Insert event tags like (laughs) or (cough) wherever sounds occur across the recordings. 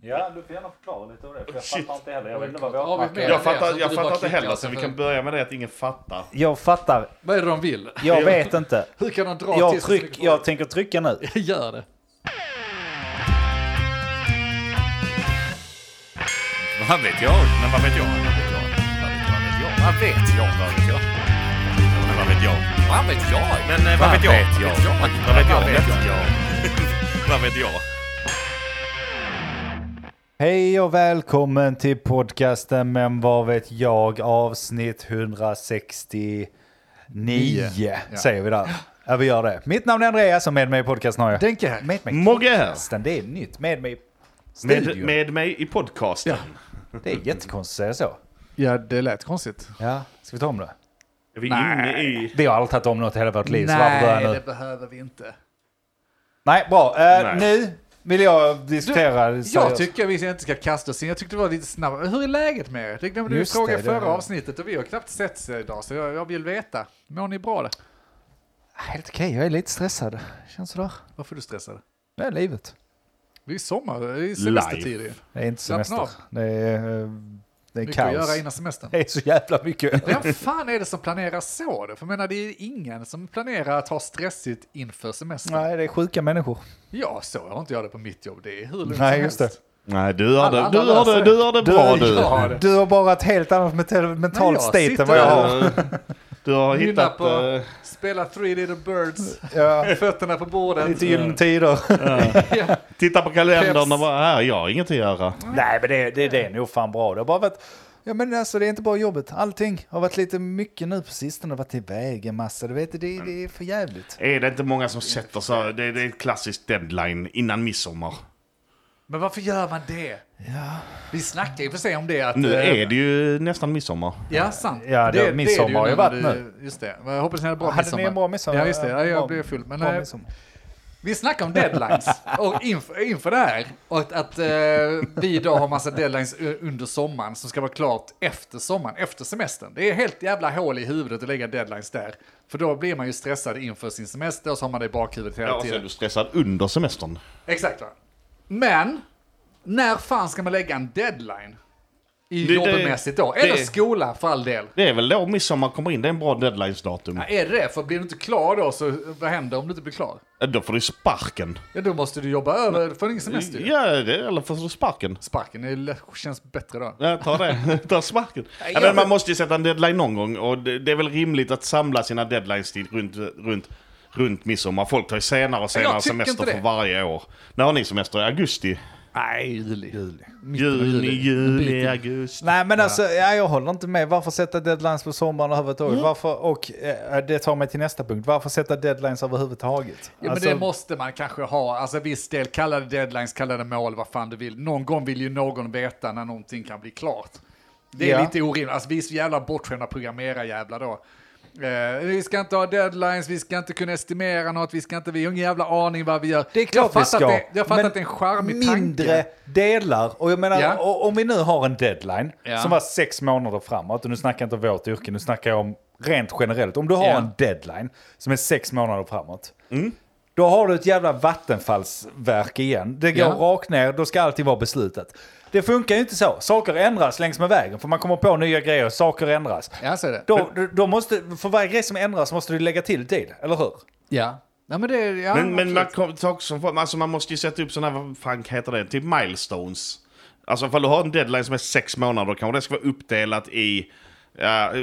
Ja, du får gärna förklara lite av det. För jag Shit. fattar inte heller. Jag vet inte vad Har vi med? är. Jag fattar, jag fattar inte heller, så vi kan börja med det att ingen fattar. Jag fattar. Vad är det de vill? Jag vet inte. Hur kan de dra Jag, till tryck, jag tänker trycka nu. Gör det. Vad vet jag? Men vad vet jag? Vad vet jag? Vad vet jag? Vad vet jag? Vad vet jag? Men vad vet jag? Vad vet jag? Men eh, vad vet jag? Vad vet jag? Vad vet jag? Vad vet jag? Hej och välkommen till podcasten Men vad vet jag avsnitt 169 Ja. säger vi där. Ja, vi gör det. Mitt namn är Andreas och med mig i podcasten har jag... Denke här. Med mig Mogge här. podcasten, det är nytt. Med mig i Med, studion. med mig i podcasten. Det är jättekonstigt att säga så. Ja, det lät konstigt. Ja, ska vi ta om det? Är vi Nej. inne i... Vi har aldrig tagit om något i hela vårt liv, så varför börja Nej, nu? det behöver vi inte. Nej, bra. Eh, Nej. Nu vill jag diskutera Jag seriöst. tycker vi inte ska kasta oss in. Jag tyckte det var lite snabbare. Hur är läget med er? Det glömde du fråga förra avsnittet och vi har knappt setts idag så jag, jag vill veta. Mår ni bra? Där? Helt okej, jag är lite stressad. Känns sådär. Varför är du stressad? Det är livet. Det är sommar, det är semestertid. Det är inte semester. Det är, eh, det är Mycket att kaos. göra innan semestern. (laughs) Det är så jävla mycket. Vem fan är det som planerar så då? För jag menar, det är ingen som planerar att ha stressigt inför semestern. Nej, det är sjuka människor. Ja, så har inte jag det på mitt jobb. Det är hur lugnt Nej, som just helst. Nej, du har det, du har det, du har det bra du, du. Det- har bara ett helt annat mental, mentalt state än vad jag har. Du har Nynna hittat... på, eh, spela Three Little Birds, Ja, fötterna på bordet. lite gyllene tider. Ja. titta på kalendern och bara, här, jag har ingenting att göra. Nej, men det, det, det är nog fan bra. Det har bara varit... Ja men alltså det är inte bara jobbet, allting har varit lite mycket nu på sistone, varit iväg en massa, du vet det, det är för jävligt. Är det inte många som sätter sig... Det, det är ett klassiskt deadline innan midsommar. Men varför gör man det? Ja, Vi snackar ju för sig om det att... Nu eh, är det ju nästan midsommar. Ja, sant. Ja, det- midsommar är har ju varit nu. Just det. Jag hoppas ni hade bra hade midsommar. ni en bra midsommar? Ja, just det. Ja, Bra- jag blev full. Men bra eh, midsommar. vi snackar om deadlines och inför, inför det här. Och att, att eh, vi idag har massa deadlines under sommaren som ska vara klart efter sommaren, efter semestern. Det är helt jävla hål i huvudet att lägga deadlines där. För då blir man ju stressad inför sin semester och så har man det i bakhuvudet hela Ja, och så är tiden. du stressad under semestern. Exakt va. Men, när fan ska man lägga en deadline? I Det- jobbmässigt då? Eller det- skola för all del. Det är väl då midsommar kommer in, det är en bra deadlinesdatum. Ja, är det? För blir du inte klar då, så vad händer om du inte blir klar? Då får du sparken. Ja, då måste du jobba över, får ingen semester. Ja, det, eller får du sparken. Sparken är, känns bättre då. Ja, ta det. (laughs) ta sparken. Ja, men man måste ju sätta en deadline någon gång och det, det är väl rimligt att samla sina deadlines till runt, runt, runt midsommar. Folk tar ju senare och senare semester för varje år. När har ni semester? I augusti? Nej, juli. juli. Juni, juli, augusti. Nej men alltså, ja, jag håller inte med. Varför sätta deadlines på sommaren överhuvudtaget? Mm. Varför, och eh, det tar mig till nästa punkt. Varför sätta deadlines överhuvudtaget? Ja, Alltså, men det måste man kanske ha. Alltså viss del, kalla det deadlines, kalla det mål, vad fan du vill. Någon gång vill ju någon veta när någonting kan bli klart. Det är Ja. lite orimligt. Alltså vi är så jävla bortskämda programmerarjävlar då. Eh, vi ska inte ha deadlines, vi ska inte kunna estimera något, vi ska inte, vi har ingen jävla aning vad vi gör. Det är klart jag vi ska. Det, jag fattar att det är en charmig Mindre tanke. delar. Och jag menar, Ja. om vi nu har en deadline Ja. som var sex månader framåt. Och nu snackar jag inte om vårt yrke, nu snackar jag om rent generellt. Om du har Ja. en deadline som är sex månader framåt. Mm. Då har du ett jävla vattenfallsverk igen. Det går rakt ner, då ska alltid vara beslutat. Det funkar ju inte så. Saker ändras längs med vägen. För man kommer på nya grejer, saker ändras. Ja, så är det. Då, då måste, för varje grej som ändras måste du lägga till tid, eller hur? Ja. Ja, men det. Ja, Men, men man, kom- som, alltså man måste ju sätta upp sådana, vad fan heter det, till milestones. Alltså ifall du har en deadline som är sex månader, kanske det ska vara uppdelat i ja, eh,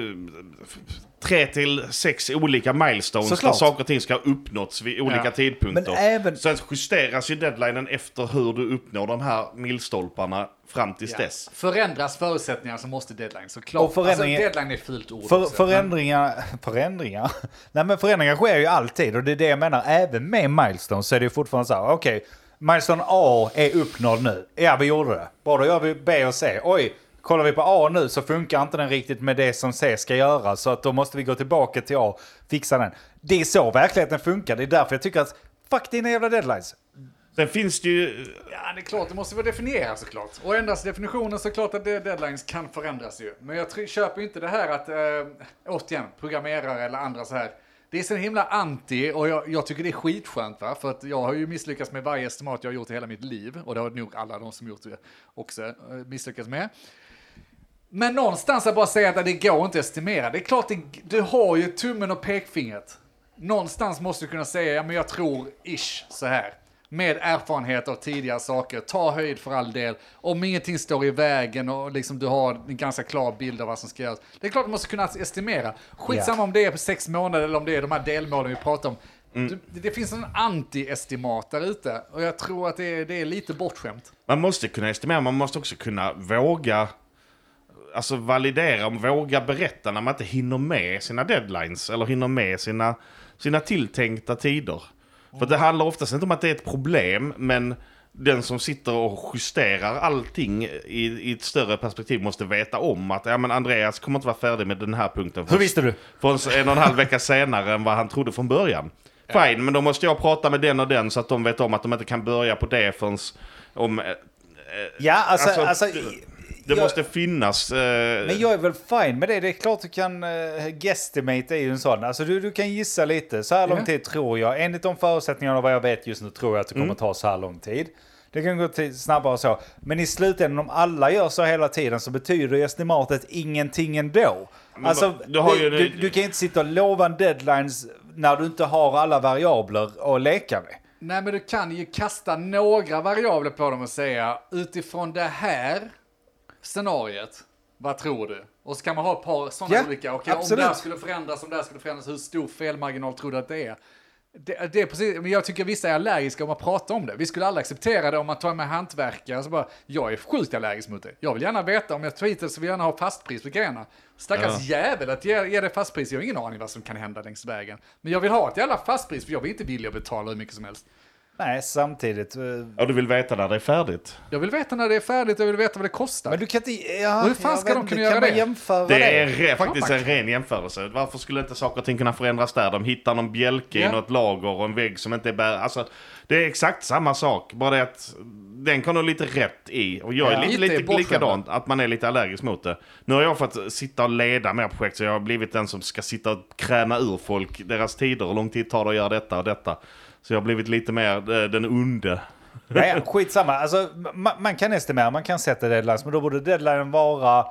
tre till sex olika milestones Såklart. där saker och ting ska ha uppnåtts vid olika Ja. tidpunkter. Men även- Sen justeras ju deadlinen efter hur du uppnår de här milstolparna fram tills Ja. dess. Förändras förutsättningar så måste deadline såklart. Och förändringar- Alltså, deadline är ett fult ord För, också, förändringar, förändringar? (laughs) Nej men förändringar sker ju alltid och det är det jag menar. Även med milestones så är det ju fortfarande så här, okej, milestone A är uppnådd nu. Ja, vi gjorde det. Bra, då gör vi B och C. Oj, kollar vi på A nu så funkar inte den riktigt med det som C ska göra. Så att då måste vi gå tillbaka till A, fixa den. Det är så verkligheten funkar. Det är därför jag tycker att, fuck dina jävla deadlines. Sen finns det ju... Ja, det är klart, det måste vara definierat såklart. Och ändras definitionen så klart att deadlines kan förändras ju. Men jag köper inte det här att, äh, återigen, programmerare eller andra så här. Det det är så himla anti och jag, jag tycker det är skitskönt va? för att jag har ju misslyckats med varje estimat jag har gjort i hela mitt liv och det har nog alla de som gjort det också eh, misslyckats med. Men någonstans att bara säga att det går inte att estimera. Det är klart, det, du har ju tummen och pekfingret. Någonstans måste du kunna säga, ja men jag tror ish så här. Med erfarenhet av tidigare saker, ta höjd för all del. Om ingenting står i vägen och liksom du har en ganska klar bild av vad som ska göras. Det är klart du måste kunna estimera. Skitsamma Ja. om det är på sex månader eller om det är de här delmålen vi pratar om. Du, det finns en anti-estimat där ute och jag tror att det är, det är lite bortskämt. Man måste kunna estimera, man måste också kunna våga Alltså validera, och våga berätta när man inte hinner med sina deadlines eller hinner med sina, sina tilltänkta tider. För det handlar oftast inte om att det är ett problem, men den som sitter och justerar allting i, i ett större perspektiv måste veta om att ja, men Andreas kommer inte vara färdig med den här punkten Hur visste du? förrän en och en halv vecka senare än vad han trodde från början. Fine, men då måste jag prata med den och den så att de vet om att de inte kan börja på det förrän om... eh, Ja, alltså... Alltså, alltså, Det jag- måste finnas... Eh, Men jag är väl fine med det. Det är klart du kan... Uh, guesstimate är ju en sån. Alltså du, du kan gissa lite. Så här lång Ja. tid tror jag. Enligt de förutsättningarna vad jag vet just nu tror jag att det kommer Mm. ta så här lång tid. Det kan gå till snabbare och så. Men i slutändan om alla gör så hela tiden så betyder ju estimatet ingenting ändå. Men Alltså, du har ju- du, du kan inte sitta och lova en deadlines när du inte har alla variabler att leka med. Nej, men du kan ju kasta några variabler på dem och säga utifrån det här scenariet, vad tror du? Och så kan man ha ett par sådana Ja, olika, okej om absolut. det här skulle förändras, om det här skulle förändras, hur stor felmarginal tror du att det är? Det, det är precis, men jag tycker vissa är allergiska om att prata om det. Vi skulle alla acceptera det om man tar med hantverkare. Så bara, jag är sjukt allergisk mot det. Jag vill gärna veta, om jag tar hit det så vill jag gärna ha fastpris på grejerna. Stackars jävel att ge, ge det fastpris. Jag har ingen aning vad som kan hända längs vägen. Men jag vill ha ett jävla fastpris för jag vill inte vilja betala hur mycket som helst. Nej, samtidigt. eh, och du vill veta när det är färdigt. Jag vill veta när det är färdigt, jag vill veta vad det kostar. Men du kan inte... Ja, Hur fan ska de kunna göra det? jämföra Det det? är re, faktiskt en ren jämförelse. Varför skulle inte saker och ting kunna förändras där? De hittar någon bjälke Ja. i något lager och en vägg som inte är bär... Alltså, det är exakt samma sak. Bara det att den kan ha lite rätt i. Och jag är Ja. lite, Lite bortskämd. likadant. Att man är lite allergisk mot det. Nu har jag fått sitta och leda mer projekt. Så jag har blivit den som ska sitta och kräma ur folk deras tider. Hur lång tid tar det att göra detta och detta. Så jag har blivit lite mer eh, den onde. Nej, skitsamma. Alltså, man, man kan estimera, man kan sätta deadlines, men då borde deadlinen vara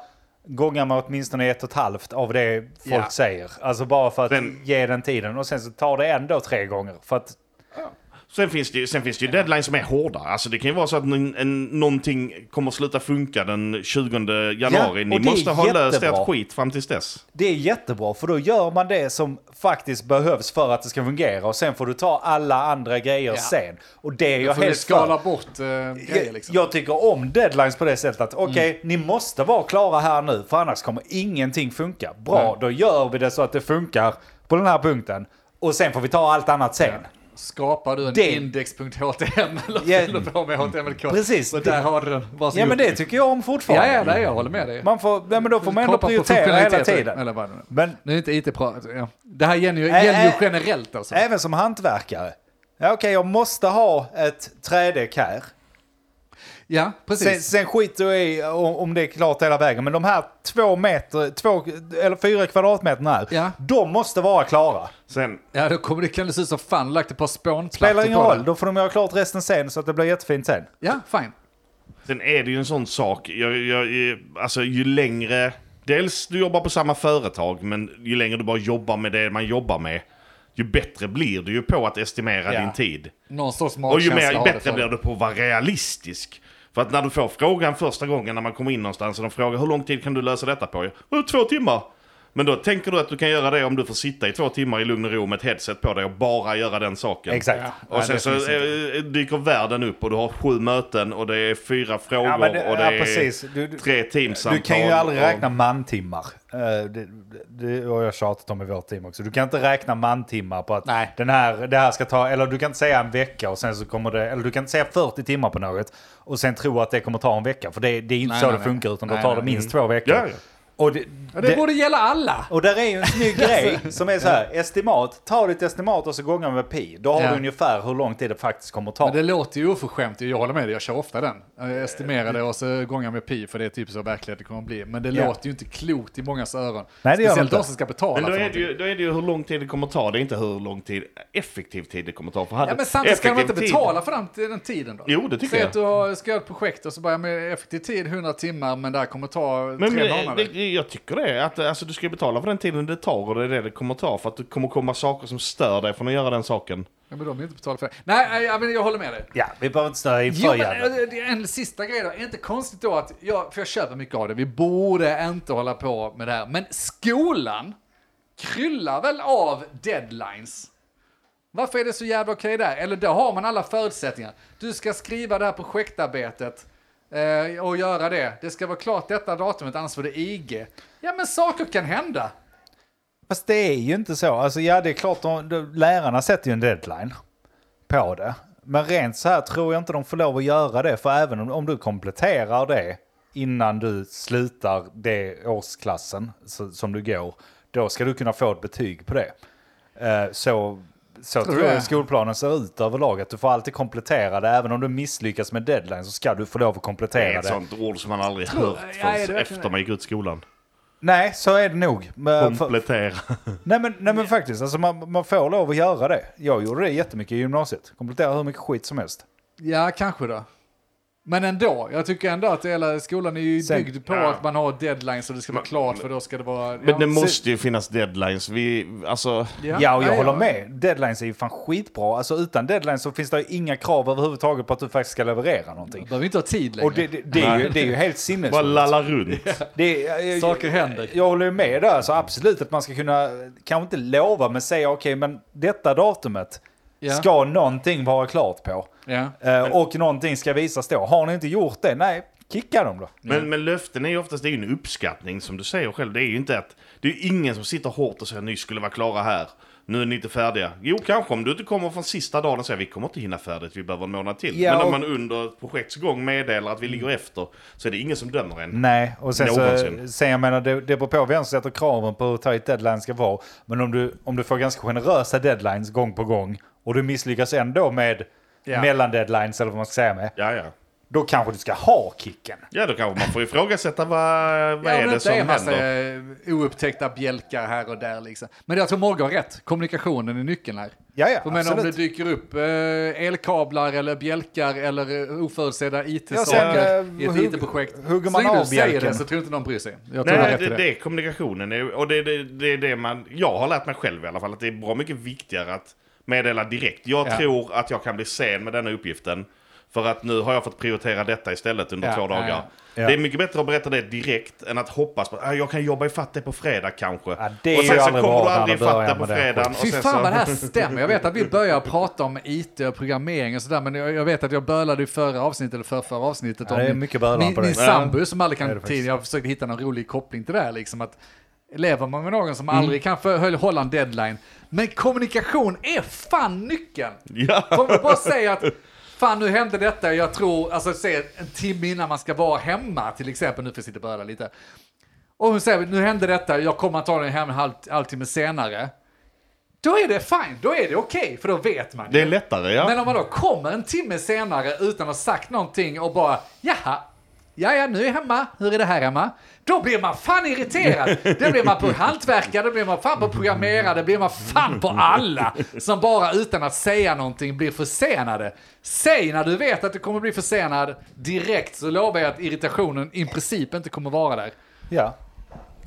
gånger med åtminstone ett och ett halvt av det folk Ja. säger. Alltså bara för att Sen- ge den tiden. Och sen så tar det ändå tre gånger. För att, Sen finns, det, ju- sen finns det ju deadlines som är hårda. Alltså det kan ju vara så att en, en, någonting kommer att sluta funka den 20 januari. och Ni måste ha löst ert skit fram tills dess. det är jättebra, för då gör man det som faktiskt behövs för att det ska fungera. Och sen får du ta alla andra grejer Ja. sen. Och det är jag jag helt skala för. bort uh, grejer Jag, liksom. jag tycker om deadlines på det sättet att okej, Mm. ni måste vara klara här nu för annars kommer ingenting funka. Bra, Nej. då gör vi det så att det funkar på den här punkten. Och sen får vi ta allt annat sen. Skapar du en Det- index.html (laughs) eller Ja, fyller på med HTML-kod. precis. Och där har du den. Varsågod. Ja men det tycker jag om Ja, fortfarande. ja, nej, jag håller med dig. Man får, ja, men då får man ändå prioritera hela tiden. Eller vad. Men Nu är inte IT-prat. Ja. Det här gäller ju, Ä- gäller ju generellt alltså. även som hantverkare. Ja, okej, jag måste ha ett trädäck här. Ja, precis. Sen, sen skiter jag i om, det är klart hela vägen. Men de här två meter, två eller fyra kvadratmeterna här. Ja. De måste vara klara. Sen, Ja, då kommer det kan det se ut som fan lagt ett par spånplattor Spelar ingen på roll, det. då får de göra klart resten sen så att det blir jättefint sen. Ja, fine. sen är det ju en sån sak. Jag, jag, alltså ju längre... Dels du jobbar på samma företag, men ju längre du bara jobbar med det man jobbar med. Ju bättre blir du ju på att estimera Ja. din tid. Någon sorts Och ju mer, bättre blir du på att vara realistisk. För att när du får frågan första gången när man kommer in någonstans och de frågar hur lång tid kan du lösa detta på? Två timmar. Men då tänker du att du kan göra det om du får sitta i två timmar i lugn och ro med ett headset på dig och bara göra den saken. Exakt. Ja. Och sen det så inte. eh, dyker världen upp och du har sju möten och det är fyra frågor Ja, det- och det ja, är precis. Du- du- tre teamsamtal. Du kan ju aldrig och- räkna mantimmar. Eh, Det, det har jag tjatat om i vårt team också. Du kan inte räkna mantimmar på att Nej. den här, det här ska ta, eller du kan inte säga en vecka och sen så kommer det, eller du kan inte säga 40 timmar på något och sen tro att det kommer ta en vecka. För det, det är inte Nej, så nej, det funkar utan då Nej, tar det nej. minst två veckor. Ja, ja. Och det, Ja, det, borde gälla alla. och där är ju en snygg (laughs) grej som är så här, estimat, ta ditt estimat och så gångar med pi. Då har Ja. du ungefär hur lång tid det faktiskt kommer att ta. Men det låter ju oförskämt, jag håller med dig, jag kör ofta den. Jag estimerar det och så gånger med pi för det är typ så verklighet det kommer att bli. Men det Ja. låter ju inte klokt i mångas öron. Nej, det gör det Speciellt de som ska betala Men då för är, det ju, då är det ju hur lång tid det kommer att ta. Det är inte hur lång tid, effektiv tid det kommer att ta. För hade Ja, men samtidigt ska de inte betala för den, den tiden då? Jo, det tycker Säg jag. att du har, ska göra ett projekt och så börjar med effektiv tid 100 timmar men det här kommer ta Men, tre men månader. det, jag tycker det. Att, alltså, du ska betala för den tiden det tar och det är det det kommer att ta. För att det kommer komma saker som stör dig från att göra den saken. Ja, men de vill inte betala för det. Nej, nej, ja, men jag håller med dig. Ja, vi behöver inte störa in Jo, för men jävla. eh, det är en sista grej då. Är det inte konstigt då att, jag, för jag köper mycket av det, vi borde inte hålla på med det här. Men skolan kryllar väl av deadlines? Varför är det så jävla okej där? Eller då har man alla förutsättningar. Du ska skriva det här projektarbetet eh, och göra det. Det ska vara klart detta datumet, annars får det IG. Ja, men saker kan hända. Fast det är ju inte så. Alltså ja, det är klart, de, de, lärarna sätter ju en deadline på det. Men rent så här tror jag inte de får lov att göra det. För även om, om du kompletterar det innan du slutar det årsklassen så, som du går, då ska du kunna få ett betyg på det. Eh, så så Tror tror, du jag det? skolplanen ser ut överlag. Att du får alltid komplettera det. Även om du misslyckas med deadline så ska du få lov att Det är komplettera ett det. sånt ord som man aldrig Tror- hört ja, är det förrän verkligen efter man gick ut skolan. Nej, så är det nog. Men, Komplettera. (laughs) Nej men, nej men faktiskt, alltså man, man får lov att göra det. Jag gjorde det jättemycket i gymnasiet. Komplettera hur mycket skit som helst. Ja, kanske då. Men ändå, jag tycker ändå att hela skolan är ju Sen- byggd på Ja. att man har deadlines och det ska vara klart för då ska det vara... Men det ja, måste ju finnas deadlines. Vi, alltså, Ja, och jag nej, håller ja. med. Deadlines är ju fan skitbra. Alltså utan deadlines så finns det ju inga krav överhuvudtaget på att du faktiskt ska leverera någonting. Behöver inte ha tid längre. Och det, det, det, är, ju, det är ju helt bara sinnessjukt. lalla runt. Det är- jag- Saker händer. Jag håller ju med där, så absolut att man ska kunna, kanske inte lova, men säga okej, men detta datumet Ja. ska någonting vara klart på. Eh, och någonting ska visas då. Har ni inte gjort det, nej, kicka dem då. Men, men löften är ju oftast det är ju en uppskattning som du säger själv. Det är ju inte att det är ingen som sitter hårt och säger ni skulle vara klara här. Nu är ni inte färdiga. Jo, kanske om du inte kommer från sista dagen och säger vi kommer inte hinna färdigt, vi behöver en månad till. Ja, Men om man under ett projekts gång meddelar att vi ligger efter så är det ingen som dömer en. Nej, och sen, så, sen jag menar, det, det beror på vem som sätter kraven på hur tajt deadline ska vara. Men om du, om du får ganska generösa deadlines gång på gång och du misslyckas ändå med Ja. mellandeadlines eller vad man ska säga med, Ja, ja. då kanske du ska ha kicken. Ja, då kanske man får ifrågasätta vad, vad Ja, är det som är en massa händer. oupptäckta bjälkar här och där liksom. Men jag tror Morgan har rätt. Kommunikationen är nyckeln här. Ja, ja, För men om det dyker upp eh, elkablar eller bjälkar eller eh, oförutsedda IT-saker eh, i ett hugg- IT-projekt. hugger man av bjälken. det så tror inte någon bryr sig. Jag tror Nej, i det, det är kommunikationen. Det Och det är det, det, är det man... Jag har lärt mig själv i alla fall att det är bra mycket viktigare att meddela direkt. Jag Ja. tror att jag kan bli sen med denna uppgiften. För att nu har jag fått prioritera detta istället under Ja, två dagar. ja. Ja. Det är mycket bättre att berätta det direkt än att hoppas på att "Ah, jag kan jobba ifatt det på fredag kanske. Ja, det är och sen så kommer du aldrig ifatt det på fredagen. och Fy sen fan så... vad det här stämmer. Jag vet att vi börjar prata om IT och programmering och sådär, men jag, vet att jag bölade i förra avsnittet, eller förra, förra avsnittet Ja, om det är min, min, på det. min Ja. sambo som aldrig kan det tid. Jag försökte hitta någon rolig koppling till det här, liksom att lever man med någon som aldrig kan för, hålla en deadline, men kommunikation är fan nyckeln. Ja. Kom vi bara säga att fan nu hände detta, jag tror, alltså säg en timme innan man ska vara hemma till exempel, nu får jag sitta och böla lite. Och hon säger nu hände detta, jag kommer antagligen hem en halv, halvtimme senare. Då är det fine, då är det okej, för då vet man. Det är lättare, ja. Men om man då kommer en timme senare utan att ha sagt någonting och bara jaha, ja ja nu är jag hemma, hur är det här hemma? Då blir man fan irriterad. Det blir man på (laughs) hantverkare, det blir man fan på programmerare, det blir man fan på alla som bara utan att säga någonting blir försenade. Säg när du vet att du kommer bli försenad direkt så lovar jag att irritationen i princip inte kommer vara där. Ja.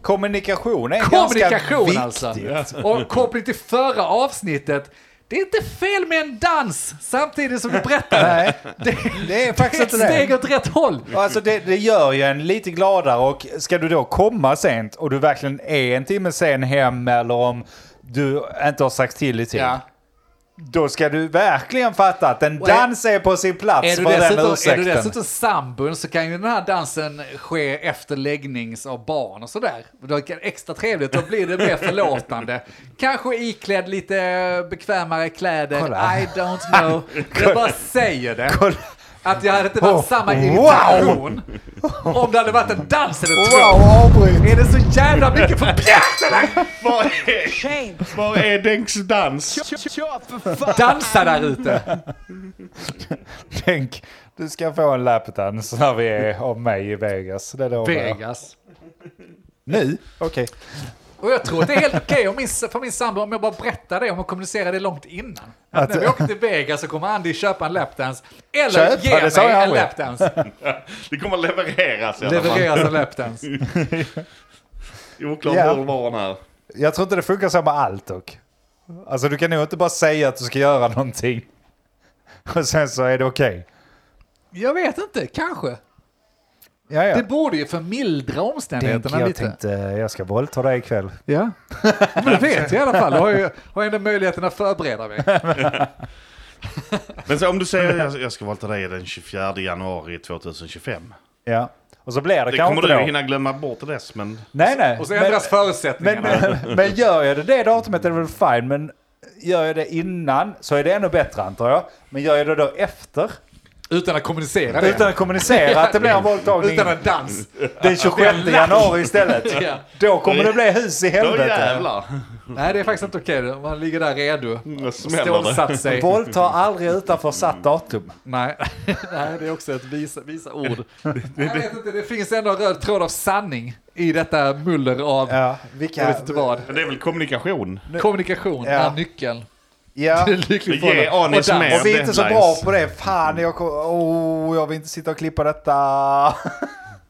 Kommunikation är Kommunikation ganska alltså. viktigt. Och koppling till förra avsnittet. Det är inte fel med en dans samtidigt som du berättar (laughs) Nej, det. det är faktiskt ett inte det. steg åt rätt håll. Alltså det, det gör ju en lite gladare och ska du då komma sent och du verkligen är en timme sen hem eller om du inte har sagt till i tid. Ja. Då ska du verkligen fatta att en är- dans är på sin plats för den dessutom, är ursäkten. du dessutom sambon så kan ju den här dansen ske efter läggnings av barn och sådär. Då är det extra trevligt, då blir det mer förlåtande. Kanske iklädd lite bekvämare kläder, Kolla. I don't know. (laughs) Jag bara säger det. Kolla, att jag hade inte varit Oh, samma wow. irritation om det hade varit en dans eller två. Wow, avbryt! Är det så jävla mycket för pjäserna? Var är, var är Denks dans? Dansa där ute. Tänk, du ska få en lapdance när vi är av mig i Vegas. Det lovar. Vegas. Nu? Okej. Och jag tror att det är helt okej om min, för min sambo om jag bara berättar det, om jag kommunicerar det långt innan. Att Att- när vi åker till Vegas så kommer Andy köpa en lapdance. Eller Köpa? ge mig en aldrig. lapdance. (laughs) Det kommer levereras i alla fall. Levereras en lapdance. (laughs) Oklart Ja. var här. Jag tror inte det funkar så med allt dock. Alltså du kan nog inte bara säga att du ska göra någonting. (laughs) Och sen så är det okej. Jag vet inte, kanske. Ja, ja. Det borde ju förmildra Tänk, omständigheterna jag lite. tänkte jag ska våldta dig ikväll. Ja, men det vet jag i alla fall. Då har jag, har jag ändå möjligheten att förbereda mig. Men så om du säger jag, jag ska våldta dig den 24 januari 2025. Ja. Och så blir det, Det kanske kommer inte du då. hinna glömma bort till dess, men... Nej, nej. Och så ändras men, förutsättningarna. men, men gör jag det det datumet är det väl fine. Men gör jag det innan så är det ännu bättre antar jag. Men gör jag det då efter, Utan att kommunicera det. utan att kommunicera att det blir en våldtagning Utan en dans. den 26 januari istället. (laughs) Ja. Då kommer det bli hus i Då helvete. jävlar! Nej, det är faktiskt inte okej. Man ligger där redo. Då det. Stålsatt sig. (laughs) Våldta aldrig utanför satt datum. Nej. (laughs) Nej, det är också ett visa, visa ord. Jag vet inte, det finns ändå en röd tråd av sanning i detta muller av, Ja, jag vilka... vet inte vad. Det är väl kommunikation? Kommunikation Ja. är nyckeln. Ja. (laughs) lycklig Ge. Anis mer. Och vi är inte så bra på det. Fan, jag, kom- oh, jag vill inte sitta och klippa detta. (laughs)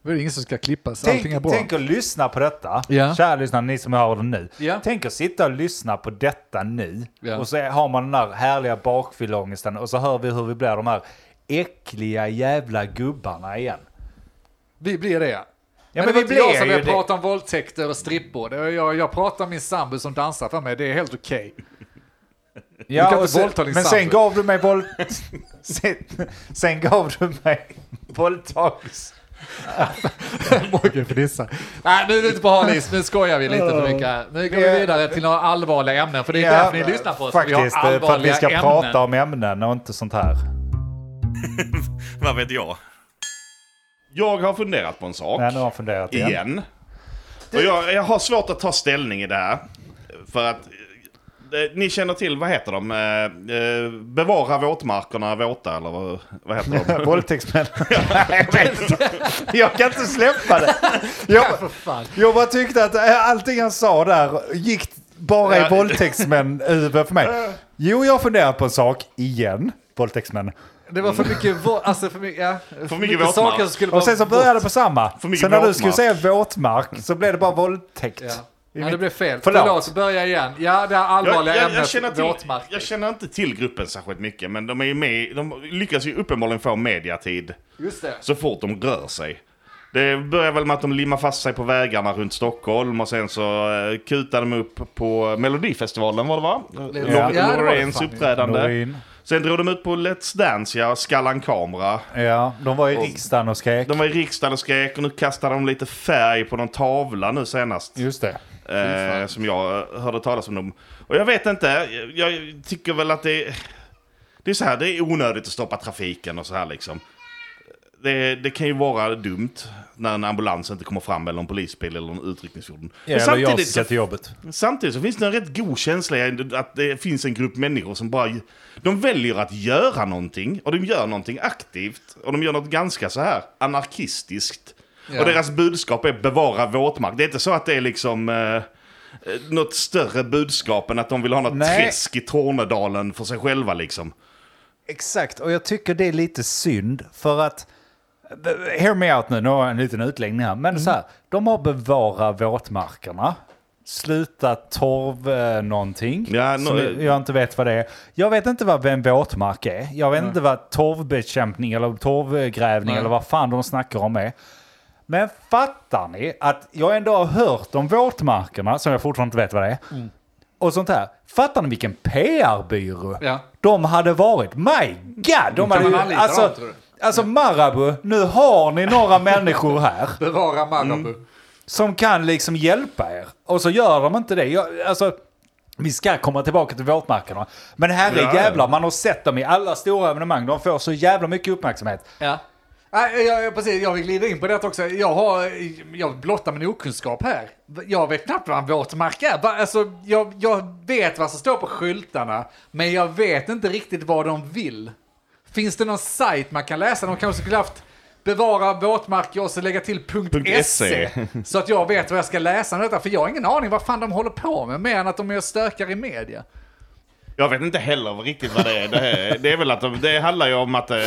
Det är ingen som ska klippas, allting är Tänk, bra. tänk att lyssna på detta. Ja. Kära lyssnare, ni som hör det nu. Ja. Tänk att sitta och lyssna på detta nu. Ja. Och så har man den där härliga bakfylleångesten och så hör vi hur vi blir de här äckliga jävla gubbarna igen. Vi blir det ja. Men, men det vi var inte jag som det. prata om våldtäkter och strippor. Jag, jag pratar om min sambo som dansar för mig, det är helt okej. Ja, kan och inte sen, våldta din men sen sambo. gav du mig våld... sen, sen gav du mig våldtags... (laughs) Morgan fnissar. Nej, nu är vi inte på halis, nu skojar vi lite för mycket. Nu går vi vidare till några allvarliga ämnen, för det är därför ni lyssnar på oss. Faktiskt, vi har eh, för att vi ska allvarliga prata ämnen. om ämnen och inte sånt här. (laughs) Vad vet jag? Jag har funderat på en sak. Nej, nu har jag funderat igen. igen. Och jag, jag har svårt att ta ställning i det här. För att ni känner till, vad heter de? Eh, eh, bevara våtmarkerna våta, eller vad, vad heter de? (laughs) Våldtäktsmän. (laughs) Jag kan inte släppa det. Jag, För jag bara tyckte att eh, allting han sa där gick bara i våldtäktsmän (laughs) för mig. Jo, jag har funderat på en sak igen. Våldtäktsmän. Det var för mycket, alltså för mycket, ja, för mycket våtmark. saker som skulle Och sen så började det på samma. För mycket Sen när du våtmark. skulle säga våtmark så blev det bara våldtäkt. Ja. Ja, mitt- det blev fel. Förlåt. Förlåt, börja igen. Ja, det här Jag, allvarliga jag, jag, ämnet känner till, våtmarker. jag känner inte till gruppen särskilt mycket, men de är ju med, de lyckas ju uppenbarligen få mediatid Just det. så fort de rör sig. Det börjar väl med att de limmar fast sig på vägarna runt Stockholm och sen så uh, kutar de upp på Melodifestivalen var det va? Ja. Ja, Loreens uppträdande. Noreen. Sen drog de ut på Let's Dance, ja, Skallan Kamera. Ja, de var i riksdagen och skrek. De var i riksdagen och skrek och nu kastar de lite färg på någon tavla nu senast. Just det. Eh, som jag hörde talas om dem. Och jag vet inte, jag, jag tycker väl att det, det är så här, det är onödigt att stoppa trafiken och så här liksom. Det, det kan ju vara dumt när en ambulans inte kommer fram eller en polisbil eller en utryckningsfordon. Ja, eller jag samtidigt, ska till jobbet. samtidigt så finns det en rätt god känsla att det finns en grupp människor som bara... De väljer att göra någonting och de gör någonting aktivt och de gör något ganska så här anarkistiskt. Ja. Och deras budskap är bevara våtmark. Det är inte så att det är liksom... Eh, något större budskap än att de vill ha något Nej. träsk i Tornedalen för sig själva liksom. Exakt, och jag tycker det är lite synd för att... Hear me out nu, nu har jag en liten utläggning här. Men så här, de har bevarat våtmarkerna. Sluta torv eh, någonting. Ja, som nå- jag inte vet vad det är. Jag vet inte vad en våtmark är. Jag vet inte vad torvbekämpning eller torvgrävning Nej. eller vad fan de snackar om är. Men fattar ni att jag ändå har hört om våtmarkerna, som jag fortfarande inte vet vad det är. Mm. Och sånt här. Fattar ni vilken PR-byrå Ja. de hade varit? My God! De hade ju, alltså, dem, alltså Marabou, nu har ni några människor här (laughs) Bevara Marabou. som kan liksom hjälpa er. Och så gör de inte det. Jag, alltså, Vi ska komma tillbaka till våtmarkerna. Men herre ja. jävlar, man har sett dem i alla stora evenemang. De får så jävla mycket uppmärksamhet. Ja. Nej, jag, jag, precis, jag vill glida in på det också. Jag, har, jag blottar min okunskap här. Jag vet knappt vad en våtmark är. Alltså, jag, jag vet vad som står på skyltarna, men jag vet inte riktigt vad de vill. Finns det någon sajt man kan läsa? De kanske skulle haft bevara våtmarker och så lägga till .se. .se. Så att jag vet vad jag ska läsa om detta, för jag har ingen aning vad fan de håller på med, mer än att de är och stökar i media. Jag vet inte heller riktigt vad det är. Det, är, det är väl att de, det handlar ju om att... Eh.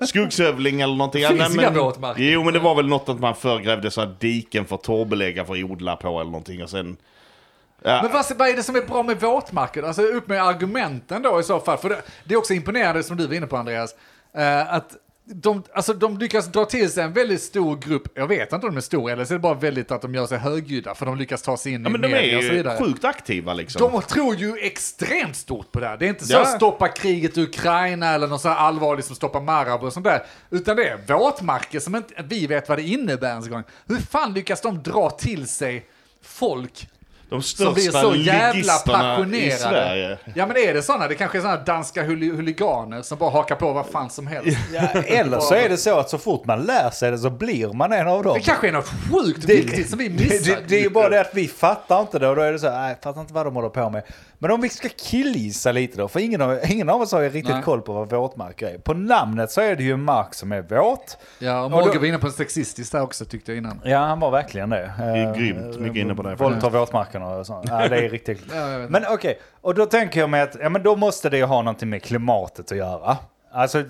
Skogshövling eller någonting. Finns Nej, inga men. Jo, men det var väl något att man förgrävde så att diken för torrbelägga för att odla på eller någonting. Och sen... Ja, Men vad, vad är det som är bra med våtmarker? Alltså upp med argumenten då i så fall. För det, det är också imponerande som du var inne på Andreas. eh, att de, alltså, de lyckas dra till sig en väldigt stor grupp. Jag vet inte om de är stora eller så är det bara väldigt att de gör sig högljudda. För de lyckas ta sig in ja, i men de media och så är ju vidare. sjukt aktiva liksom. De tror ju extremt stort på det här. Det är inte så Ja. att stoppa kriget i Ukraina eller något så här allvarligt som stoppa Marabou och sånt där. Utan det är våtmarker som inte vi vet vad det innebär ens en gång. Hur fan lyckas de dra till sig folk De som blir största så jävla passionerade. Sverige. Ja men är det sådana? Det kanske är sådana danska huli- huliganer som bara hakar på vad fan som helst. Ja, eller så är det så att så fort man lär sig det så blir man en av dem. Det kanske är något sjukt viktigt som vi det, missar. det, det är ju bara det att vi fattar inte det och då är det så här, nej, fattar inte vad de håller på med. Men om vi ska killgissa lite då, för ingen av, ingen av oss har ju riktigt Nej. koll på vad våtmarker är. På namnet så är det ju en mark som är våt. Ja, och Mogge var inne på en sexistisk där också tyckte jag innan. Ja, han var verkligen det. är grymt mycket inne på det. Våldta våtmarkerna och sånt. Ja, det är (laughs) riktigt Ja. Men okej, och då tänker jag mig att ja, men då måste det ju ha någonting med klimatet att göra. Alltså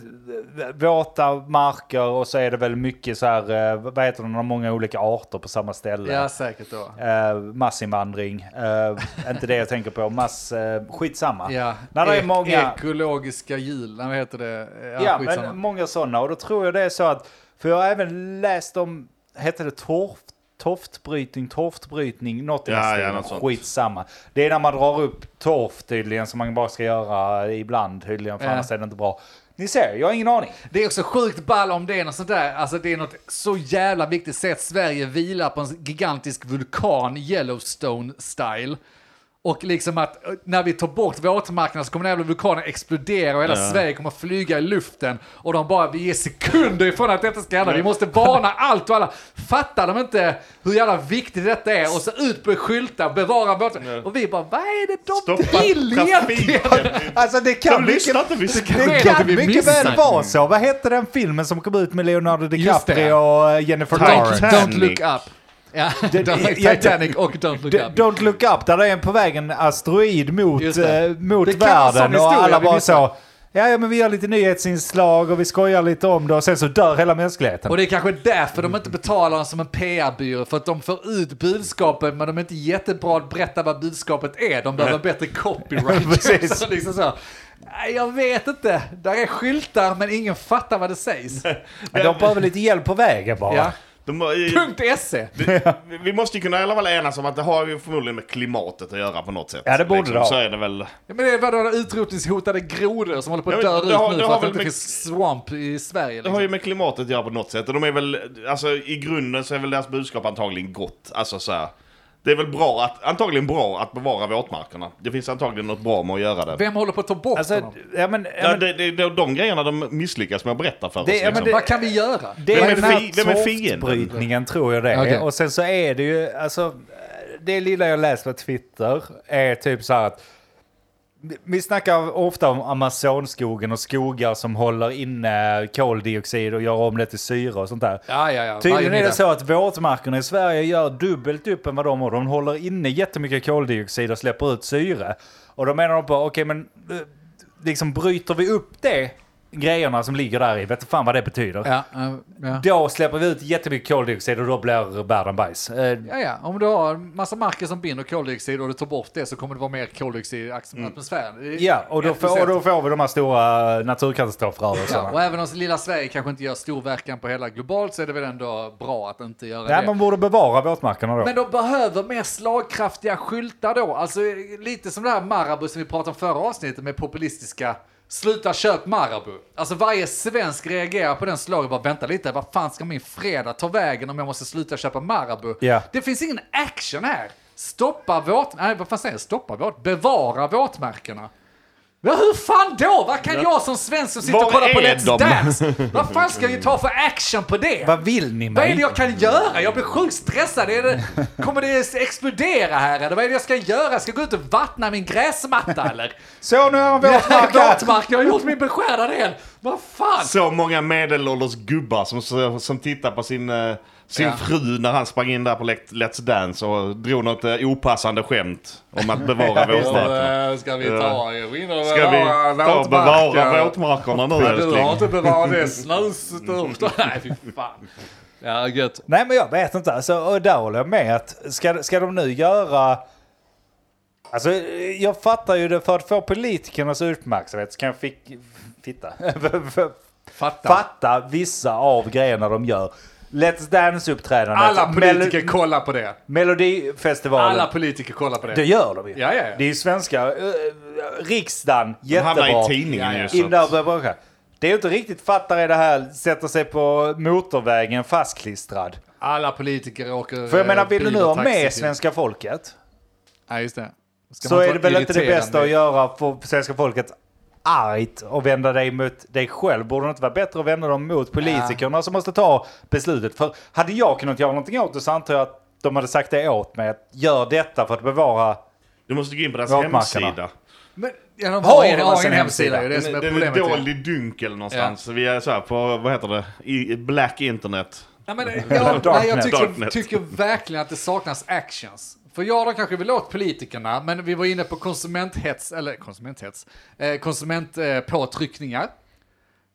våta marker och så är det väl mycket så här, eh, vad heter det, många olika arter på samma ställe. Ja, säkert då. Eh, massinvandring, eh, inte det jag tänker på, mass, eh, skitsamma. Ja, När det är e- många, ekologiska hjul, vad heter det? Ja, ja, men många sådana och då tror jag det är så att, för jag har även läst om, heter det torf, toftbrytning, torftbrytning, något i Ja, ja, något sånt. skitsamma. Det är när man drar upp torf tydligen som man bara ska göra ibland tydligen, för Ja. annars är det inte bra. Ni ser, jag har ingen aning. Det är också sjukt ball om det är något sånt där, alltså det är något så jävla viktigt sätt. Sverige vilar på en gigantisk vulkan, Yellowstone-style. Och liksom att eh, när vi tar bort våtmarkerna så kommer den jävla vulkanen explodera och hela Ja. Sverige kommer flyga i luften. Och de bara, vi är sekunder ifrån att detta ska hända. Vi måste varna allt och alla. Fattar de inte hur jävla viktigt detta är? Och så ut på skyltar, bevara våtmarkerna. Och vi bara, vad är det de Stoppa vill egentligen? Alltså det kan De lyssnar inte, vi det ska- sker kan vi mycket väl vara så. Vad hette den filmen som kom ut med Leonardo det. DiCaprio och Jennifer. Lawrence? Don't look up. Ja, (laughs) det- Titanic och Don't look up. Don't look up, där det är på väg en asteroid mot, eh, mot världen och alla bara så. Ja, ja, men vi gör lite nyhetsinslag och vi skojar lite om det och sen så dör hela mänskligheten. Och det är kanske därför de inte betalar som en PR-byrå, för att de får ut budskapet, men de är inte jättebra att berätta vad budskapet är. De behöver bättre copyright. (laughs) Precis. (laughs) så liksom så. Jag vet inte. Där är skyltar, men ingen fattar vad det sägs. Men de behöver lite hjälp på vägen bara. Ja. De, Punkt .se. vi- vi måste ju kunna i alla fall enas om att det har ju förmodligen med klimatet att göra på något sätt. Liksom. Ja, det borde det ha. Så är det väl. Ja, men det är vadå, utrotningshotade grodor som håller på att Ja, dö det ut har- nu det för att det väl inte med- finns swamp i Sverige. Det har ju Liksom. med klimatet att göra på något sätt. Och de är väl, alltså i grunden så är väl deras budskap antagligen gott. Alltså så här. Det är väl bra att, antagligen bra att bevara våtmarkerna. Det finns antagligen något bra med att göra det. Vem håller på att ta bort Alltså, honom? ja, men, ja, men, det, det, det är de grejerna de misslyckas med att berätta för Det- oss. ja, men Liksom. det- Vad kan vi göra? det Vem är fi- vem är fienden? tror jag det. Okej. Och sen så är det ju, alltså, det lilla jag läst på Twitter är typ så här att vi snackar ofta om Amazonskogen och skogar som håller inne koldioxid och gör om det till syre och sånt där. Ja, ja, ja. Tydligen är det så att våtmarkerna i Sverige gör dubbelt upp än vad de har. De håller inne jättemycket koldioxid och släpper ut syre. Och då menar de på, okej men eh, liksom bryter vi upp det, grejerna som ligger där i, vet fan vad det betyder. Ja, ja. Då släpper vi ut jättemycket koldioxid och då blir världen bajs. Eh, Ja, ja. Om du har massa marker som binder koldioxid och du tar bort det så kommer det vara mer koldioxid i ax- atmosfären. Mm. Ja, och då, får, och då får vi de här stora naturkatastrofrörelserna. Ja, och även om lilla Sverige kanske inte gör stor verkan på hela globalt så är det väl ändå bra att inte göra Nej, det. man borde bevara våtmarkerna då. Men de behöver mer slagkraftiga skyltar då. Alltså lite som det här Marabou som vi pratade om förra avsnittet med populistiska Sluta köp Marabou. Alltså varje svensk reagerar på den slaget. Bara vänta lite, vad fan ska min fredag ta vägen om jag måste sluta köpa Marabou? Ja. Det finns ingen action här. Stoppa våt... Nej, vad fan säger jag? Stoppa våt... Bevara våtmarkerna. Ja, hur fan då? Vad kan jag som svensk som sitter och Var kollar på är Let's de? Dance? Vad fan ska jag (laughs) ta för action på det? Vad vill ni Vad är det mig? jag kan göra? Jag blir sjukt stressad. Är det, kommer det explodera här eller vad är det jag ska göra? Ska jag gå ut och vattna min gräsmatta eller? (laughs) Så nu har en våtmark här. Våtmark, jag har gjort min beskärda del. Vad fan? Så många medelålders gubbar som, som tittar på sin, eh, sin Ja. fru när han sprang in där på Let- Let's Dance och drog något eh, opassande skämt om att bevara (laughs) våtmarkerna. Ska vi ta in och Ska vi ta och bevara våtmarkerna nu älskling? inte bevarat det snusstört. (laughs) Nej, fy fan. Ja, gött. Nej men jag vet inte. Alltså, och där håller jag med. Att ska, ska de nu göra... Alltså jag fattar ju det för att få politikernas uppmärksamhet så kan jag fick, fitta. (laughs) Fatta. fatta vissa av grejerna de gör. Let's Dance-uppträdandet. Alla politiker Melo- kollar på det. Melodifestivalen. Alla politiker kollar på det. Det gör de ju. Ja, ja, ja. Det är ju svenska. Uh, riksdagen, De hamnar jättebra. i tidningen Ja, ja. ju. Bråka. Det är ju inte riktigt fattar är det här, sätter sig på motorvägen fastklistrad. Alla politiker åker För jag menar, eh, vill du nu ha med svenska folket Ja, just det. Så är det väl inte det bästa att göra för svenska folket argt och vända dig mot dig själv. Borde det inte vara bättre att vända dem mot politikerna som måste ta beslutet? För hade jag kunnat göra någonting åt det så antar jag att de hade sagt det åt mig. Att gör detta för att bevara... du måste gå in på deras hemsida. Men, ja, de Har har, de en, har en en hemsida, hemsida? det är det som är Den, är dold i dunkel någonstans. Vi är så här på, vad heter det, i black internet. Ja, men, ja, (laughs) nej, jag tycker, tycker verkligen att det saknas actions. För ja, de kanske vill åt politikerna, men vi var inne på konsumenthets, eller konsumenthets, eh, konsumentpåtryckningar.